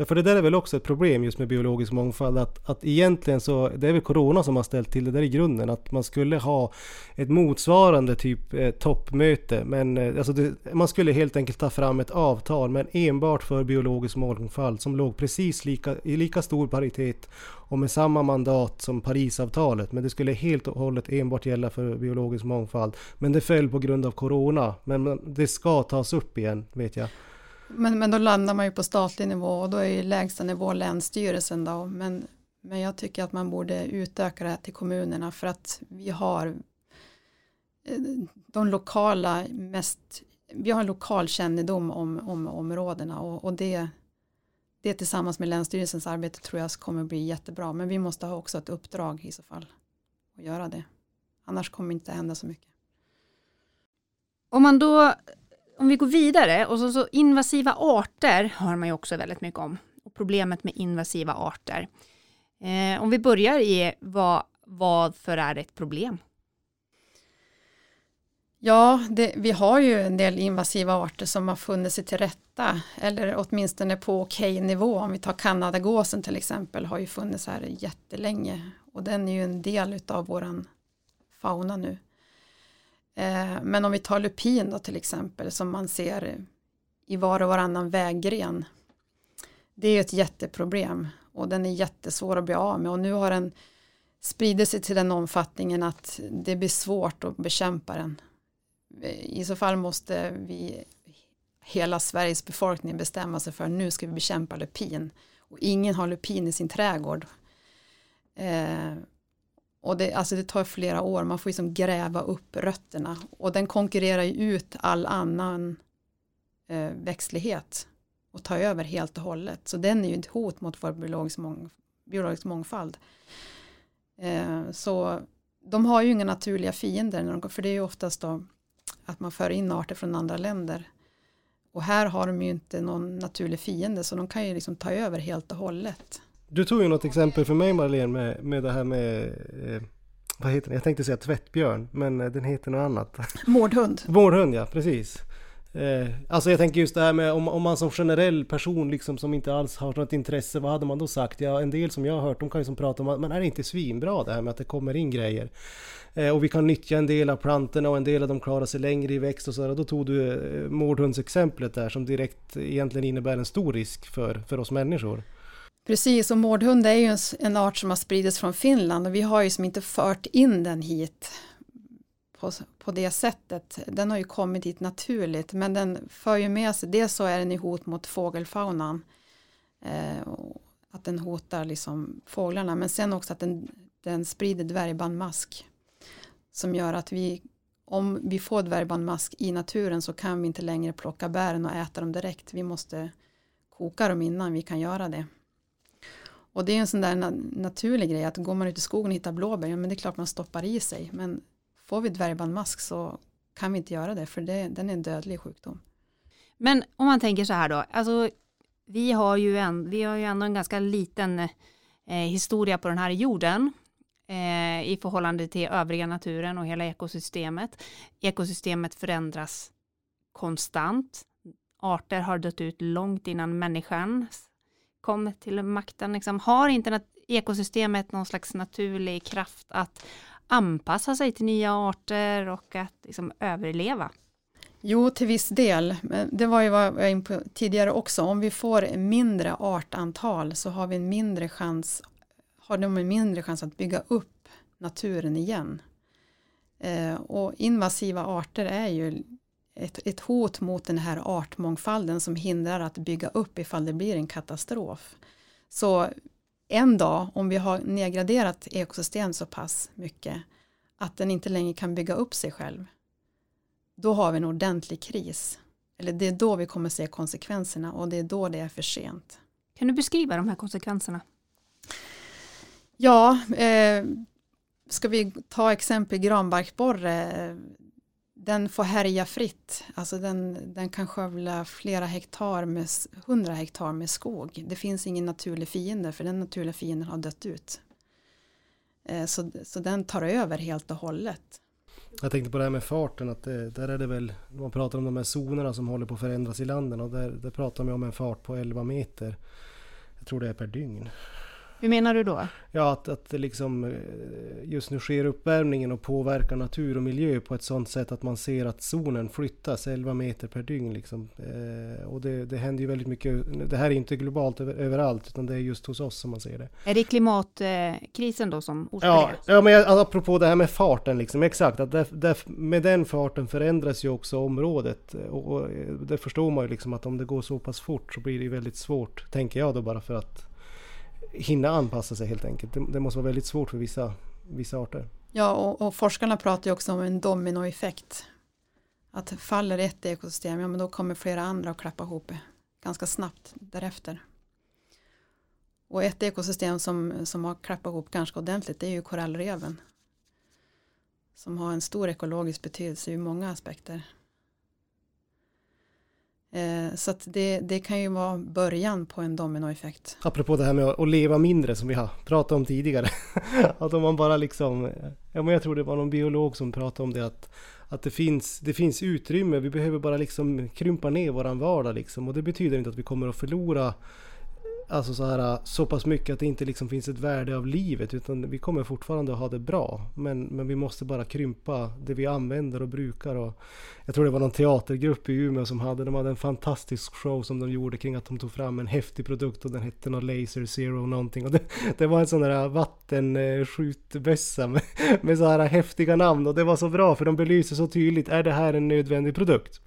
Ja, för det där är väl också ett problem just med biologisk mångfald. Att, att egentligen så, det är väl Corona som har ställt till det där i grunden. Att man skulle ha ett motsvarande typ eh, toppmöte. Men eh, alltså det, man skulle helt enkelt ta fram ett avtal, men enbart för biologisk mångfald. Som låg precis lika, i lika stor paritet och med samma mandat som Parisavtalet. Men det skulle helt och hållet enbart gälla för biologisk mångfald. Men det föll på grund av Corona. Men det ska tas upp igen, vet jag. Men, men då landar man ju på statlig nivå och då är ju lägsta nivå länsstyrelsen då. Men, men jag tycker att man borde utöka det här till kommunerna för att vi har eh, de lokala mest, vi har lokal kännedom om, om områdena och, och det, det tillsammans med Länsstyrelsens arbete tror jag kommer bli jättebra. Men vi måste ha också ett uppdrag i så fall att göra det. Annars kommer det inte hända så mycket. Om man då om vi går vidare, och så, så invasiva arter hör man ju också väldigt mycket om. Och problemet med invasiva arter. Eh, om vi börjar i vad, varför är det ett problem? Ja, det, vi har ju en del invasiva arter som har funnit sig till rätta, eller åtminstone på okej nivå. Om vi tar kanadagåsen till exempel, har ju funnits här jättelänge och den är ju en del av våran fauna nu. Eh, men om vi tar lupin då till exempel som man ser i var och varannan väggren. Det är ett jätteproblem och den är jättesvår att bli av med och nu har den spridit sig till den omfattningen att det blir svårt att bekämpa den. I så fall måste vi hela Sveriges befolkning bestämma sig för att nu ska vi bekämpa lupin och ingen har lupin i sin trädgård. Eh, och det, alltså det tar flera år, man får liksom gräva upp rötterna och den konkurrerar ju ut all annan eh, växtlighet och tar över helt och hållet. Så den är ju ett hot mot vår biologisk, mång, biologisk mångfald. Eh, så de har ju inga naturliga fiender, för det är ju oftast då att man för in arter från andra länder. Och här har de ju inte någon naturlig fiende så de kan ju liksom ta över helt och hållet. Du tog ju något exempel för mig Marlene med, med det här med eh, vad heter den? Jag tänkte säga tvättbjörn, men den heter något annat. Mårdhund. Mårdhund, ja precis. Eh, alltså jag tänker just det här med om, om man som generell person liksom som inte alls har något intresse, vad hade man då sagt? Ja, en del som jag har hört, de kan ju som prata om att men är det inte svinbra det här med att det kommer in grejer? Eh, och vi kan nyttja en del av plantorna och en del av dem klarar sig längre i växt och så. Då tog du eh, mårdhundsexemplet där som direkt egentligen innebär en stor risk för, för oss människor. Precis, och mårdhund är ju en, en art som har spridits från Finland och vi har ju som inte fört in den hit på, på det sättet. Den har ju kommit hit naturligt men den för ju med sig, dels så är den i hot mot fågelfaunan. Eh, att den hotar liksom fåglarna men sen också att den, den sprider dvärgbandmask. Som gör att vi, om vi får dvärgbandmask i naturen så kan vi inte längre plocka bären och äta dem direkt. Vi måste koka dem innan vi kan göra det. Och det är en sån där naturlig grej att går man ut i skogen och hittar blåbär, ja men det är klart man stoppar i sig. Men får vi dvärgbandmask så kan vi inte göra det för det, den är en dödlig sjukdom. Men om man tänker så här då, alltså vi har ju, en, vi har ju ändå en ganska liten eh, historia på den här jorden eh, i förhållande till övriga naturen och hela ekosystemet. Ekosystemet förändras konstant. Arter har dött ut långt innan människan kom till makten. Liksom, har inte ekosystemet någon slags naturlig kraft att anpassa sig till nya arter och att liksom överleva? Jo, till viss del. Det var ju vad jag var inne på tidigare också. Om vi får mindre artantal så har vi en mindre chans, har de en mindre chans att bygga upp naturen igen. Eh, och invasiva arter är ju ett, ett hot mot den här artmångfalden som hindrar att bygga upp ifall det blir en katastrof. Så en dag om vi har nedgraderat ekosystem så pass mycket att den inte längre kan bygga upp sig själv då har vi en ordentlig kris. Eller det är då vi kommer se konsekvenserna och det är då det är för sent. Kan du beskriva de här konsekvenserna? Ja, eh, ska vi ta exempel granbarkborre den får härja fritt. Alltså den, den kan skövla flera hektar med hundra hektar med skog. Det finns ingen naturlig fiende för den naturliga fienden har dött ut. Eh, så, så den tar över helt och hållet. Jag tänkte på det här med farten, att det, där är det väl, man pratar om de här zonerna som håller på att förändras i landen och där, där pratar man om en fart på 11 meter. Jag tror det är per dygn. Hur menar du då? Ja, att, att det liksom eh, just nu sker uppvärmningen och påverkar natur och miljö på ett sådant sätt att man ser att zonen flyttas 11 meter per dygn. Liksom. Eh, och det, det händer ju väldigt mycket. Det här är inte globalt över, överallt utan det är just hos oss som man ser det. Är det klimatkrisen då som orsakar ja, det? Ja, men jag, apropå det här med farten liksom. Exakt, att där, där, med den farten förändras ju också området. Och, och det förstår man ju liksom att om det går så pass fort så blir det väldigt svårt, tänker jag då bara för att hinna anpassa sig helt enkelt. Det, det, måste vara väldigt svårt för vissa, vissa arter. Ja, och, och forskarna pratar ju också om en dominoeffekt. Att faller ett ekosystem, ja men då kommer flera andra att klappa ihop ganska snabbt därefter. Och ett ekosystem som, som har klappat ihop ganska ordentligt det är ju korallreven. Som har en stor ekologisk betydelse ur många aspekter. Eh, så så det, det, kan ju vara början på en dominoeffekt. Apropå det här med att leva mindre som vi har pratat om tidigare. att om man bara liksom, eh, ja men jag tror det var någon biolog som pratade om det att, att det, finns, det finns utrymme, vi behöver bara liksom krympa ner våran vardag liksom. Och det betyder inte att vi kommer att förlora alltså så, här, så pass mycket att det inte liksom finns ett värde av livet utan vi kommer fortfarande att ha det bra. Men, men vi måste bara krympa det vi använder och brukar. Och jag tror det var någon teatergrupp i Umeå som hade, de hade en fantastisk show som de gjorde kring att de tog fram en häftig produkt och den hette någon Laser Zero någonting. Och det, det var en sån där vattenskjutbössa med, med så här häftiga namn och det var så bra för de belyser så tydligt, är det här en nödvändig produkt?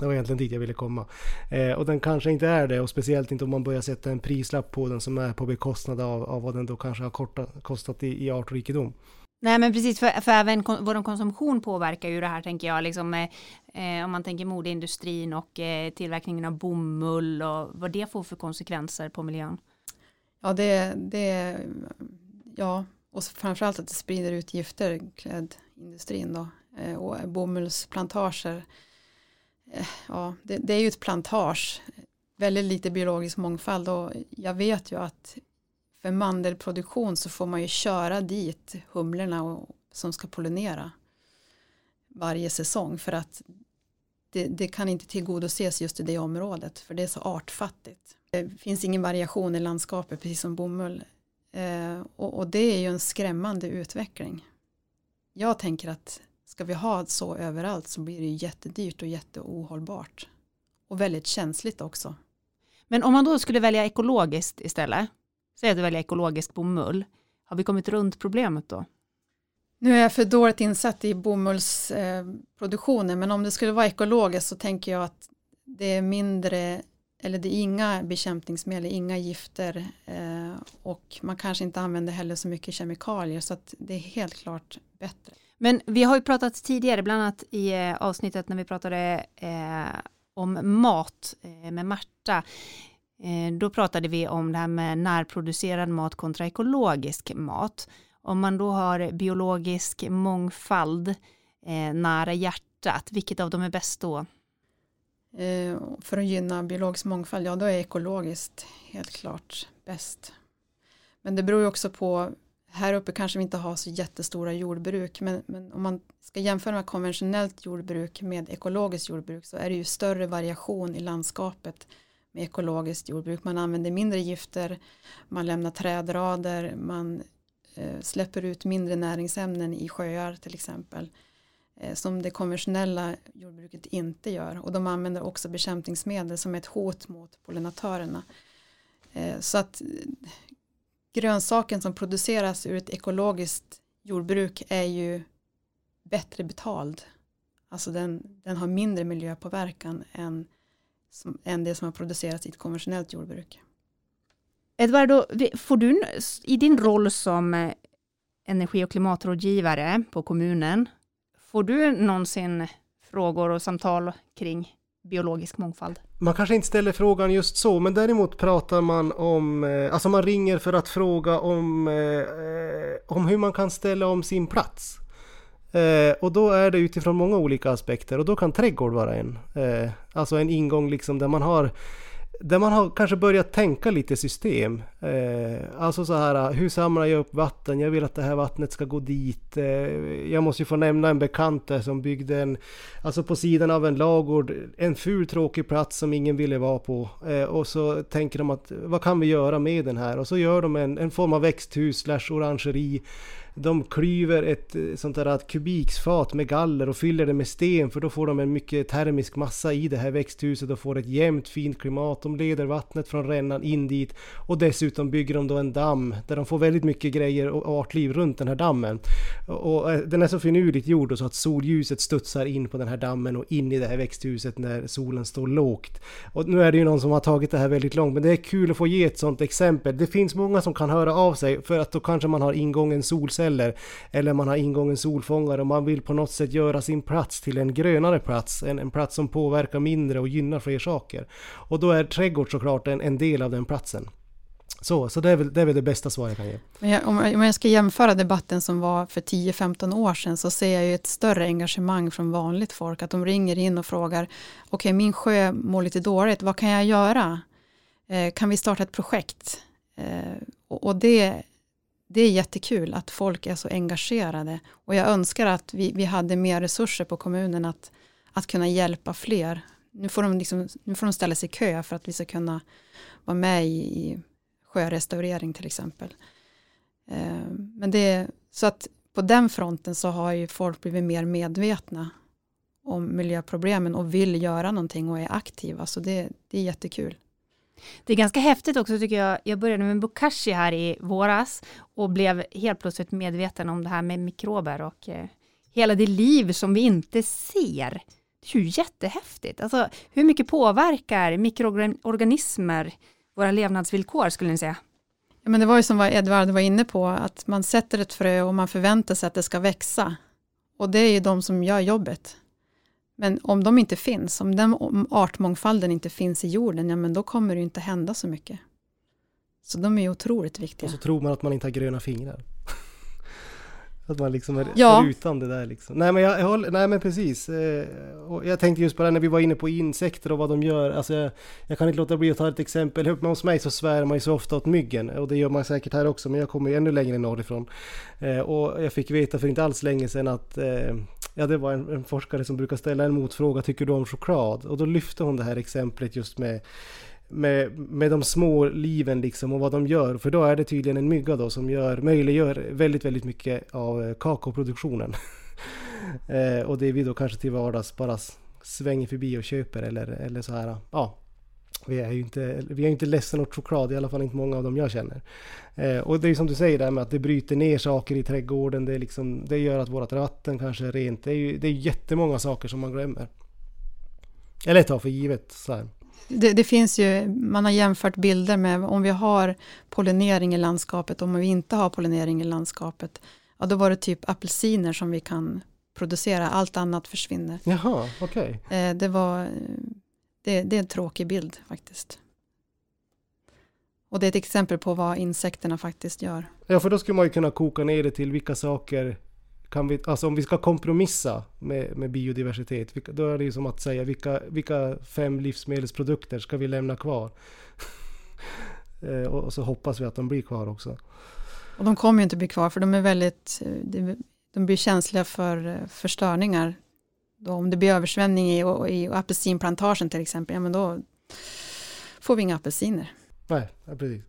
Det var egentligen dit jag ville komma. Eh, och den kanske inte är det och speciellt inte om man börjar sätta en prislapp på den som är på bekostnad av, av vad den då kanske har korta, kostat i, i artrikedom. Nej men precis, för, för även kon, vår konsumtion påverkar ju det här tänker jag, liksom, eh, eh, om man tänker modeindustrin och eh, tillverkningen av bomull och vad det får för konsekvenser på miljön. Ja, det, det ja, och framförallt att det sprider ut gifter, klädindustrin då, eh, och bomullsplantager Eh, Eh, ja, det, det, är ju ett plantage, väldigt lite biologisk mångfald och jag vet ju att för mandelproduktion så får man ju köra dit humlorna och som ska pollinera varje säsong för att det, det, kan inte tillgodoses just i det området för det är så artfattigt. Det finns ingen variation i landskapet precis som bomull eh, och, och, det är ju en skrämmande utveckling. Jag tänker att ska vi ha så överallt så blir det jättedyrt och jätteohållbart och väldigt känsligt också. Men om man då skulle välja ekologiskt istället, säg att du väljer ekologisk bomull, har vi kommit runt problemet då? Nu är jag för dåligt insatt i bomullsproduktionen men om det skulle vara ekologiskt så tänker jag att det är mindre eller det är inga bekämpningsmedel, inga gifter eh, och man kanske inte använder heller så mycket kemikalier så att det är helt klart bättre. Men vi har ju pratat tidigare, bland annat i eh, avsnittet när vi pratade eh, om mat eh, med Marta. Eh, då pratade vi om det här med närproducerad mat kontra ekologisk mat. Om man då har biologisk mångfald eh, nära hjärtat, vilket av dem är bäst då? Eh, för att gynna biologisk mångfald, ja då är ekologiskt helt klart bäst. Men det beror ju också på, här uppe kanske vi inte har så jättestora jordbruk, men, men om man ska jämföra med konventionellt jordbruk med ekologiskt jordbruk så är det ju större variation i landskapet med ekologiskt jordbruk. Man använder mindre gifter, man lämnar trädrader, man Eh, släpper ut mindre näringsämnen i sjöar till exempel eh, som det konventionella jordbruket inte gör och de använder också bekämpningsmedel som ett hot mot pollinatörerna. Eh, så att grönsaken som produceras ur ett ekologiskt jordbruk är ju bättre betald. Alltså den, den har mindre miljöpåverkan än, som, än det som har producerats i ett konventionellt jordbruk. Edvardo, får du i din roll som eh, energi och klimatrådgivare på kommunen, får du någonsin frågor och samtal kring biologisk mångfald? Man kanske inte ställer frågan just så, men däremot pratar man om, eh, alltså man ringer för att fråga om, eh, om hur man kan ställa om sin plats. Eh, och då är det utifrån många olika aspekter och då kan trädgård vara en. alltså en ingång liksom där man har där man har kanske börjat tänka lite system. Eh, alltså så här, hur samlar jag upp vatten? Jag vill att det här vattnet ska gå dit. Eh, jag måste ju få nämna en bekant där som byggde en, alltså på sidan av en lagård, en ful tråkig plats som ingen ville vara på. Eh, och så tänker de att vad kan vi göra med den här? Och så gör de en, en form av växthus slash orangeri de klyver ett eh, sånt där kubiksfat med galler och fyller det med sten för då får de en mycket termisk massa i det här växthuset och får ett jämnt fint klimat. De leder vattnet från rännan in dit och dessutom bygger de då en damm där de får väldigt mycket grejer och artliv runt den här dammen. Och eh, den är så finurligt gjord så att solljuset studsar in på den här dammen och in i det här växthuset när solen står lågt. Och nu är det ju någon som har tagit det här väldigt långt men det är kul att få ge ett sånt exempel. Det finns många som kan höra av sig för att då kanske man har ingången solcell solceller eller man har ingången solfångare och man vill på något sätt göra sin plats till en grönare plats, en, en plats som påverkar mindre och gynnar fler saker. Och då är trädgård såklart en, en del av den platsen. Så, så det, är väl, det är väl det bästa svar jag kan ge. Men jag, om, jag ska jämföra debatten som var för 10-15 år sedan så ser jag ju ett större engagemang från vanligt folk. Att de ringer in och frågar, okej okay, min sjö mår lite dåligt, vad kan jag göra? Eh, kan vi starta ett projekt? Eh, och, och det det är jättekul att folk är så engagerade och jag önskar att vi, vi hade mer resurser på kommunen att, att kunna hjälpa fler. Nu får, de liksom, nu får de ställa sig i kö för att vi ska kunna vara med i, i sjörestaurering till exempel. Eh, men det, så att på den fronten så har ju folk blivit mer medvetna om miljöproblemen och vill göra någonting och är aktiva. Så det, det är jättekul. Det är ganska häftigt också tycker jag. Jag började med bokashi här i våras och blev helt plötsligt medveten om det här med mikrober och eh, hela det liv som vi inte ser. Det är ju jättehäftigt. Alltså, hur mycket påverkar mikroorganismer våra levnadsvillkor skulle ni säga? Ja, men det var ju som Edvard var inne på, att man sätter ett frö och man förväntar sig att det ska växa. Och det är ju de som gör jobbet. Men om de inte finns, om den artmångfalden inte finns i jorden, ja men då kommer det inte hända så mycket. Så de är otroligt viktiga. Och så tror man att man inte har gröna fingrar. Att man liksom är, Ja. är utan det där liksom. Nej men jag, jag håller, nej men precis. Eh, och jag tänkte just på det här när vi var inne på insekter och vad de gör. Alltså jag, jag kan inte låta bli att ta ett exempel. Hemma hos mig så svär man ju så ofta åt myggen. Och det gör man säkert här också. Men jag kommer ju ännu längre norrifrån. Eh, och jag fick veta för inte alls länge sedan att eh, Ja det var en, en forskare som brukar ställa en motfråga. Tycker du om choklad? Och då lyfte hon det här exemplet just med med, med de små liven liksom och vad de gör. För då är det tydligen en mygga då som gör, möjliggör väldigt, väldigt mycket av eh, kakaoproduktionen. eh, och det vi då kanske till vardags bara svänger förbi och köper eller, eller så här. Ja, vi är ju inte, vi är inte ledsen åt choklad, i alla fall inte många av dem jag känner. Eh, och det är ju som du säger där med att det bryter ner saker i trädgården. Det, liksom, det gör att vårt vatten kanske är rent. Det är ju det är jättemånga saker som man glömmer. Eller tar för givet. Så här. Det, det finns ju, man har jämfört bilder med om vi har pollinering i landskapet om vi inte har pollinering i landskapet. Ja, då var det typ apelsiner som vi kan producera, allt annat försvinner. Jaha, okej. Eh, det var, det, det är en tråkig bild faktiskt. Och det är ett exempel på vad insekterna faktiskt gör. Ja, för då skulle man ju kunna koka ner det till vilka saker kan vi, alltså om vi ska kompromissa med, med biodiversitet, vilka, då är det ju som att säga vilka, vilka fem livsmedelsprodukter ska vi lämna kvar? Eh, och, och så hoppas vi att de blir kvar också. Och de kommer ju inte bli kvar för de är väldigt, eh, de- blir känsliga för, eh, för störningar. Då om det blir översvämning i, och- i apelsinplantagen till exempel, ja men då får vi inga apelsiner. Nej, ja, precis.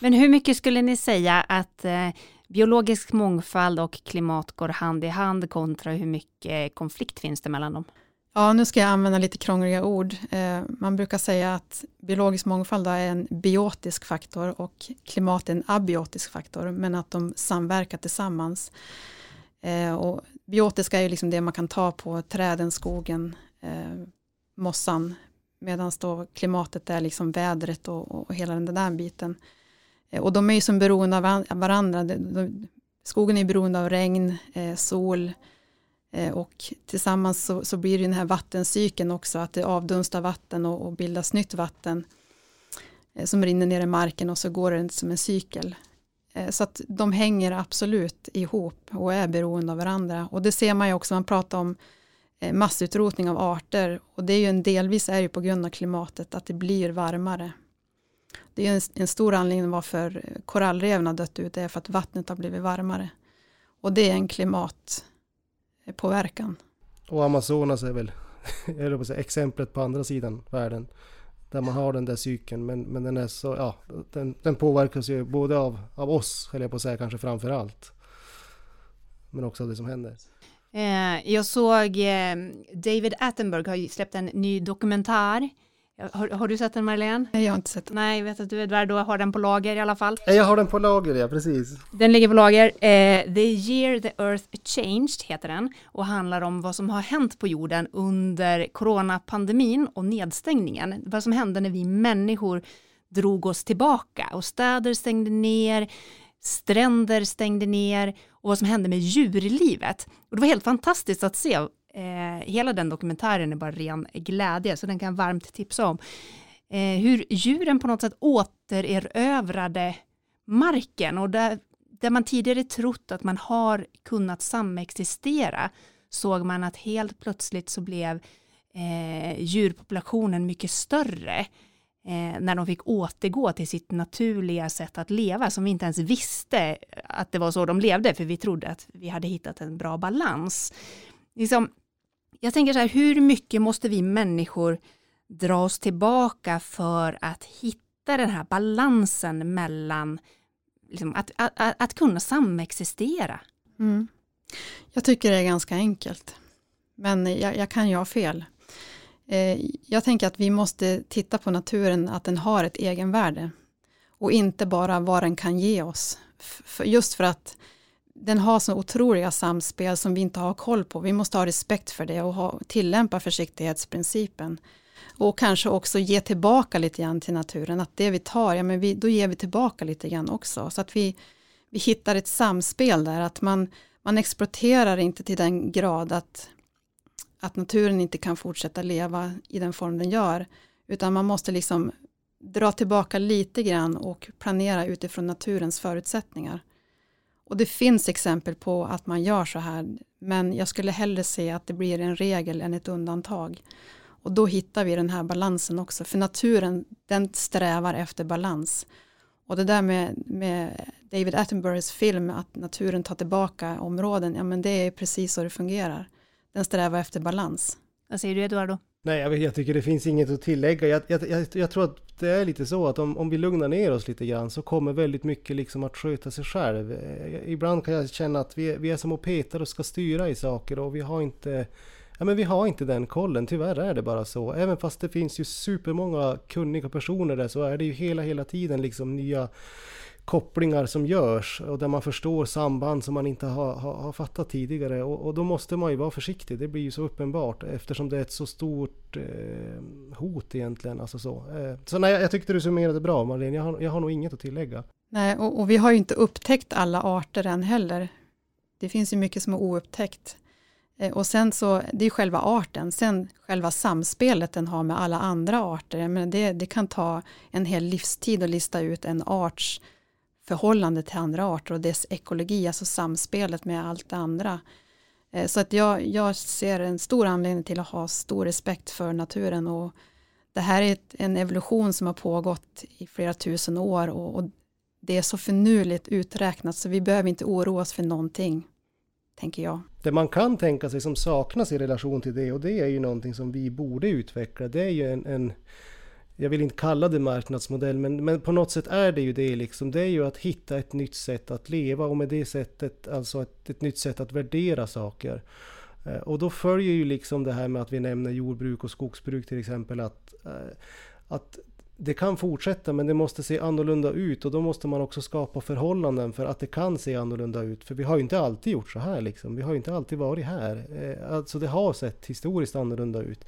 Men hur mycket skulle ni säga att eh, biologisk mångfald och klimat går hand i hand kontra hur mycket konflikt finns det mellan dem? Ja, nu ska jag använda lite krångliga ord. Eh, man brukar säga att biologisk mångfald är en biotisk faktor och klimat är en abiotisk faktor, men att de samverkar tillsammans. Eh, och biotiska är ju liksom det man kan ta på träden, skogen, eh, mossan, medan då klimatet är liksom vädret och, och hela den där biten. Eh, och de är ju som beroende av av varandra. De, de, skogen är beroende av regn, eh, sol, Eh, Och tillsammans så, så blir det den här vattencykeln också, att det avdunstar vatten och, och bildas nytt vatten eh, som rinner ner i marken och så går det som en cykel. Eh, så att de hänger absolut ihop och är beroende av varandra. Och det ser man ju också, man pratar om eh, massutrotning av arter och det är ju en delvis är ju på grund av klimatet att det blir varmare. Det är en, en stor anledning varför korallreven har dött ut, det är för att vattnet har blivit varmare. Och det är en klimatpåverkan. Och Amazonas är väl jag på att säga, exemplet på andra sidan världen. Där man har den där cykeln men, men den är så, ja, den, den påverkas ju både av, av oss, höll jag på att säga kanske framför allt. Men också av det som händer. Eh, jag såg eh, David Attenberg har ju släppt en ny dokumentär. Har, har du sett den Marlene? Nej, jag har inte sett det. Nej, jag vet att du Edvardo har den på lager i alla fall. Jag har den på lager, ja precis. Den ligger på lager. Eh, the year the earth changed heter den och handlar om vad som har hänt på jorden under coronapandemin och nedstängningen. Vad som hände när vi människor drog oss tillbaka och städer stängde ner, stränder stängde ner och vad som hände med djurlivet. Och det var helt fantastiskt att se. Eh, hela den dokumentären är bara ren glädje så den kan jag varmt tipsa om. Eh, hur djuren på något sätt återerövrade marken och där, där man tidigare trott att man har kunnat samexistera såg man att helt plötsligt så blev eh, djurpopulationen mycket större eh, när de fick återgå till sitt naturliga sätt att leva som vi inte ens visste att det var så de levde för vi trodde att vi hade hittat en bra balans. Liksom, jag tänker så här, hur mycket måste vi människor dra oss tillbaka för att hitta den här balansen mellan liksom, att, att, att, kunna samexistera. Mm. Jag tycker det är ganska enkelt. Men jag, jag kan ju ha fel. Eh, jag tänker att vi måste titta på naturen, att den har ett egenvärde. Och inte bara vad den kan ge oss. Just för att den har så otroliga samspel som vi inte har koll på. Vi måste ha respekt för det och ha, tillämpa försiktighetsprincipen. Och kanske också ge tillbaka lite grann till naturen. Att det vi tar, ja men vi, då ger vi tillbaka lite grann också. Så att vi, vi hittar ett samspel där. Att man, man exploaterar inte till den grad att, att naturen inte kan fortsätta leva i den form den gör. Utan man måste liksom dra tillbaka lite grann och planera utifrån naturens förutsättningar. Och det finns exempel på att man gör så här, men jag skulle hellre se att det blir en regel än ett undantag. Och då hittar vi den här balansen också, för naturen den strävar efter balans. Och det där med, med David Attenboroughs film, att naturen tar tillbaka områden, ja men det är precis så det fungerar. Den strävar efter balans. Vad säger du Eduardo? Nej, jag, jag tycker det finns inget att tillägga. Jag, jag, jag, jag, tror att det är lite så att om, om vi lugnar ner oss lite grann så kommer väldigt mycket liksom att sköta sig själv. Eh, ibland kan jag känna att vi, vi är som och petar och ska styra i saker och vi har inte Ja men vi har inte den kollen, tyvärr är det bara så. Även fast det finns ju supermånga kunniga personer där så är det ju hela, hela tiden liksom nya kopplingar som görs och där man förstår samband som man inte har, har, har fattat tidigare och, och, då måste man ju vara försiktig. Det blir ju så uppenbart eftersom det är ett så stort eh, hot egentligen. Alltså så eh, så nej, jag tyckte du summerade bra Marlene. Jag har, jag har nog inget att tillägga. Nej, och, och vi har ju inte upptäckt alla arter än heller. Det finns ju mycket som är oupptäckt. Eh, och sen så, det är själva arten, sen själva samspelet den har med alla andra arter. Men det, det kan ta en hel livstid att lista ut en arts förhållande till andra arter och dess ekologi, alltså samspelet med allt det andra. Eh, så att jag, jag ser en stor anledning till att ha stor respekt för naturen och det här är ett, en evolution som har pågått i flera tusen år och, och det är så finurligt uträknat så vi behöver inte oroa oss för någonting tänker jag. Det man kan tänka sig som saknas i relation till det och det är ju någonting som vi borde utveckla. Det är ju en, en jag vill inte kalla det marknadsmodell, men, men på något sätt är det ju det liksom. Det är ju att hitta ett nytt sätt att leva och med det sättet, alltså ett, ett nytt sätt att värdera saker. Eh, och då följer ju liksom det här med att vi nämner jordbruk och skogsbruk till exempel, att, eh, att det kan fortsätta men det måste se annorlunda ut och då måste man också skapa förhållanden för att det kan se annorlunda ut. För vi har ju inte alltid gjort så här liksom. Vi har ju inte alltid varit här. Eh, alltså det har sett historiskt annorlunda ut.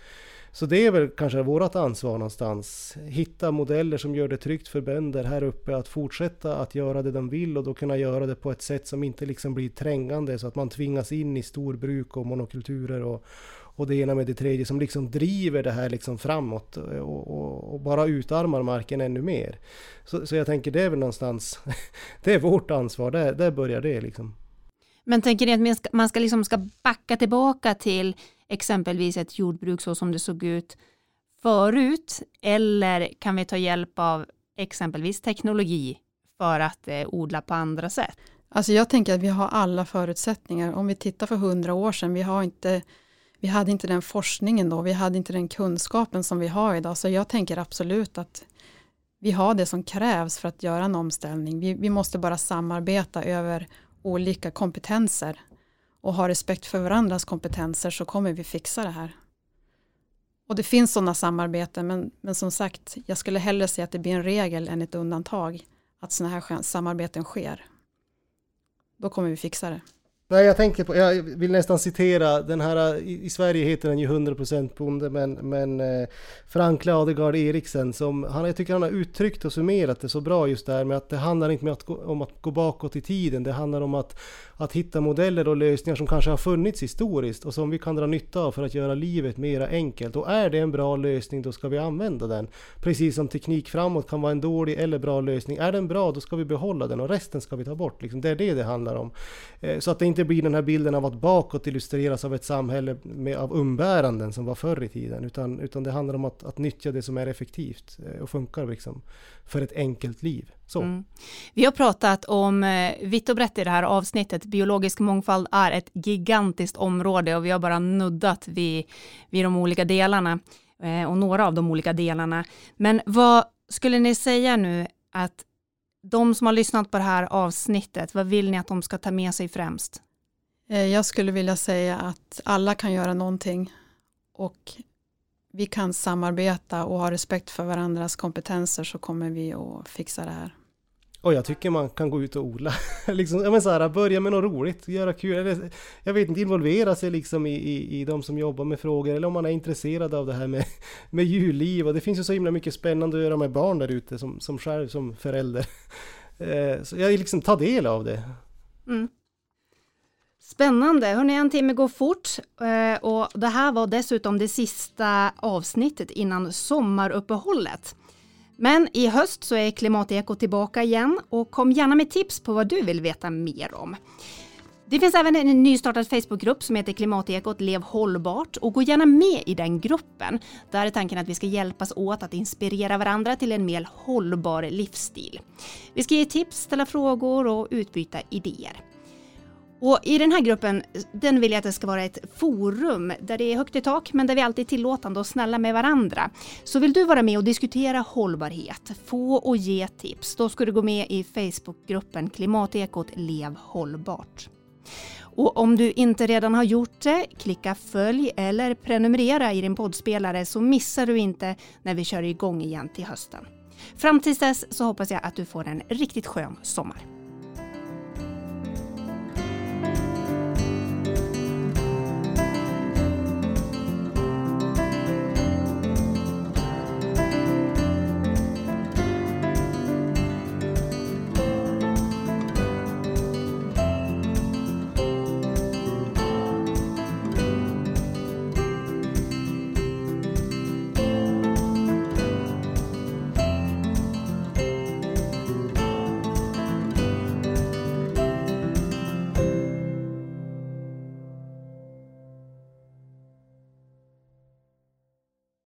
Så det är väl kanske vårt ansvar någonstans. Hitta modeller som gör det tryggt för bönder här uppe att fortsätta att göra det de vill och då kunna göra det på ett sätt som inte liksom blir trängande så att man tvingas in i storbruk och monokulturer och, och det ena med det tredje som liksom driver det här liksom framåt och, och, och bara utarmar marken ännu mer. Så, så, jag tänker det är väl någonstans, det är vårt ansvar, där, där börjar det liksom. Men tänker ni att man ska, man ska, liksom ska backa tillbaka till exempelvis ett jordbruk så som det såg ut förut? Eller kan vi ta hjälp av exempelvis teknologi för att eh, odla på andra sätt? Alltså jag tänker att vi har alla förutsättningar. Om vi tittar för hundra år sedan, vi, har inte, vi hade inte den forskningen då, vi hade inte den kunskapen som vi har idag. Så jag tänker absolut att vi har det som krävs för att göra en omställning. Vi, vi måste bara samarbeta över olika kompetenser och har respekt för varandras kompetenser så kommer vi fixa det här. Och det finns sådana samarbeten men, men som sagt jag skulle hellre säga att det blir en regel än ett undantag att sådana här samarbeten sker. Då kommer vi fixa det. Nej, jag tänker på, jag vill nästan citera den här, i, i Sverige heter den ju 100% bonde, men, men eh, Frank Ladegard Eriksen, som, han, jag tycker han har uttryckt och summerat det så bra just där med att det handlar inte att gå, om att gå bakåt i tiden, det handlar om att, att hitta modeller och lösningar som kanske har funnits historiskt och som vi kan dra nytta av för att göra livet mera enkelt. Och är det en bra lösning, då ska vi använda den. Precis som teknik framåt kan vara en dålig eller bra lösning. Är den bra, då ska vi behålla den och resten ska vi ta bort. Liksom. Det är det det handlar om. Eh, så att det inte blir den här bilden av att bakåt illustreras av ett samhälle med, av umbäranden som var förr i tiden. Utan, utan det handlar om att, att nyttja det som är effektivt eh, och funkar liksom, för ett enkelt liv. Så. Mm. Vi har pratat om eh, vitt och brett i det här avsnittet. Biologisk mångfald är ett gigantiskt område och vi har bara nuddat vid, vid de olika delarna eh, och några av de olika delarna. Men vad skulle ni säga nu att de som har lyssnat på det här avsnittet, vad vill ni att de ska ta med sig främst? Eh, jag skulle vilja säga att alla kan göra någonting och vi kan samarbeta och ha respekt för varandras kompetenser så kommer vi att fixa det här. Och jag tycker man kan gå ut och odla. liksom, ja, men så här, börja med något roligt, göra kul. Eller, jag vet inte, involvera sig liksom i, i, i de som jobbar med frågor. Eller om man är intresserad av det här med, med djurliv. Och det finns ju så himla mycket spännande att göra med barn där ute som, som själv som förälder. Eh, så jag liksom ta del av det. Mm. Spännande! Hörni, en timme går fort eh, och det här var dessutom det sista avsnittet innan sommaruppehållet. Men i höst så är Klimatekot tillbaka igen och kom gärna med tips på vad du vill veta mer om. Det finns även en nystartad Facebookgrupp som heter Klimatekot Lev hållbart och gå gärna med i den gruppen. Där är tanken att vi ska hjälpas åt att inspirera varandra till en mer hållbar livsstil. Vi ska ge tips, ställa frågor och utbyta idéer. Och I den här gruppen den vill jag att det ska vara ett forum där det är högt i tak men där vi alltid är tillåtande och snälla med varandra. Så vill du vara med och diskutera hållbarhet, få och ge tips, då ska du gå med i Facebookgruppen Klimatekot Lev hållbart. Och om du inte redan har gjort det, klicka följ eller prenumerera i din poddspelare så missar du inte när vi kör igång igen till hösten. Fram tills dess så hoppas jag att du får en riktigt skön sommar.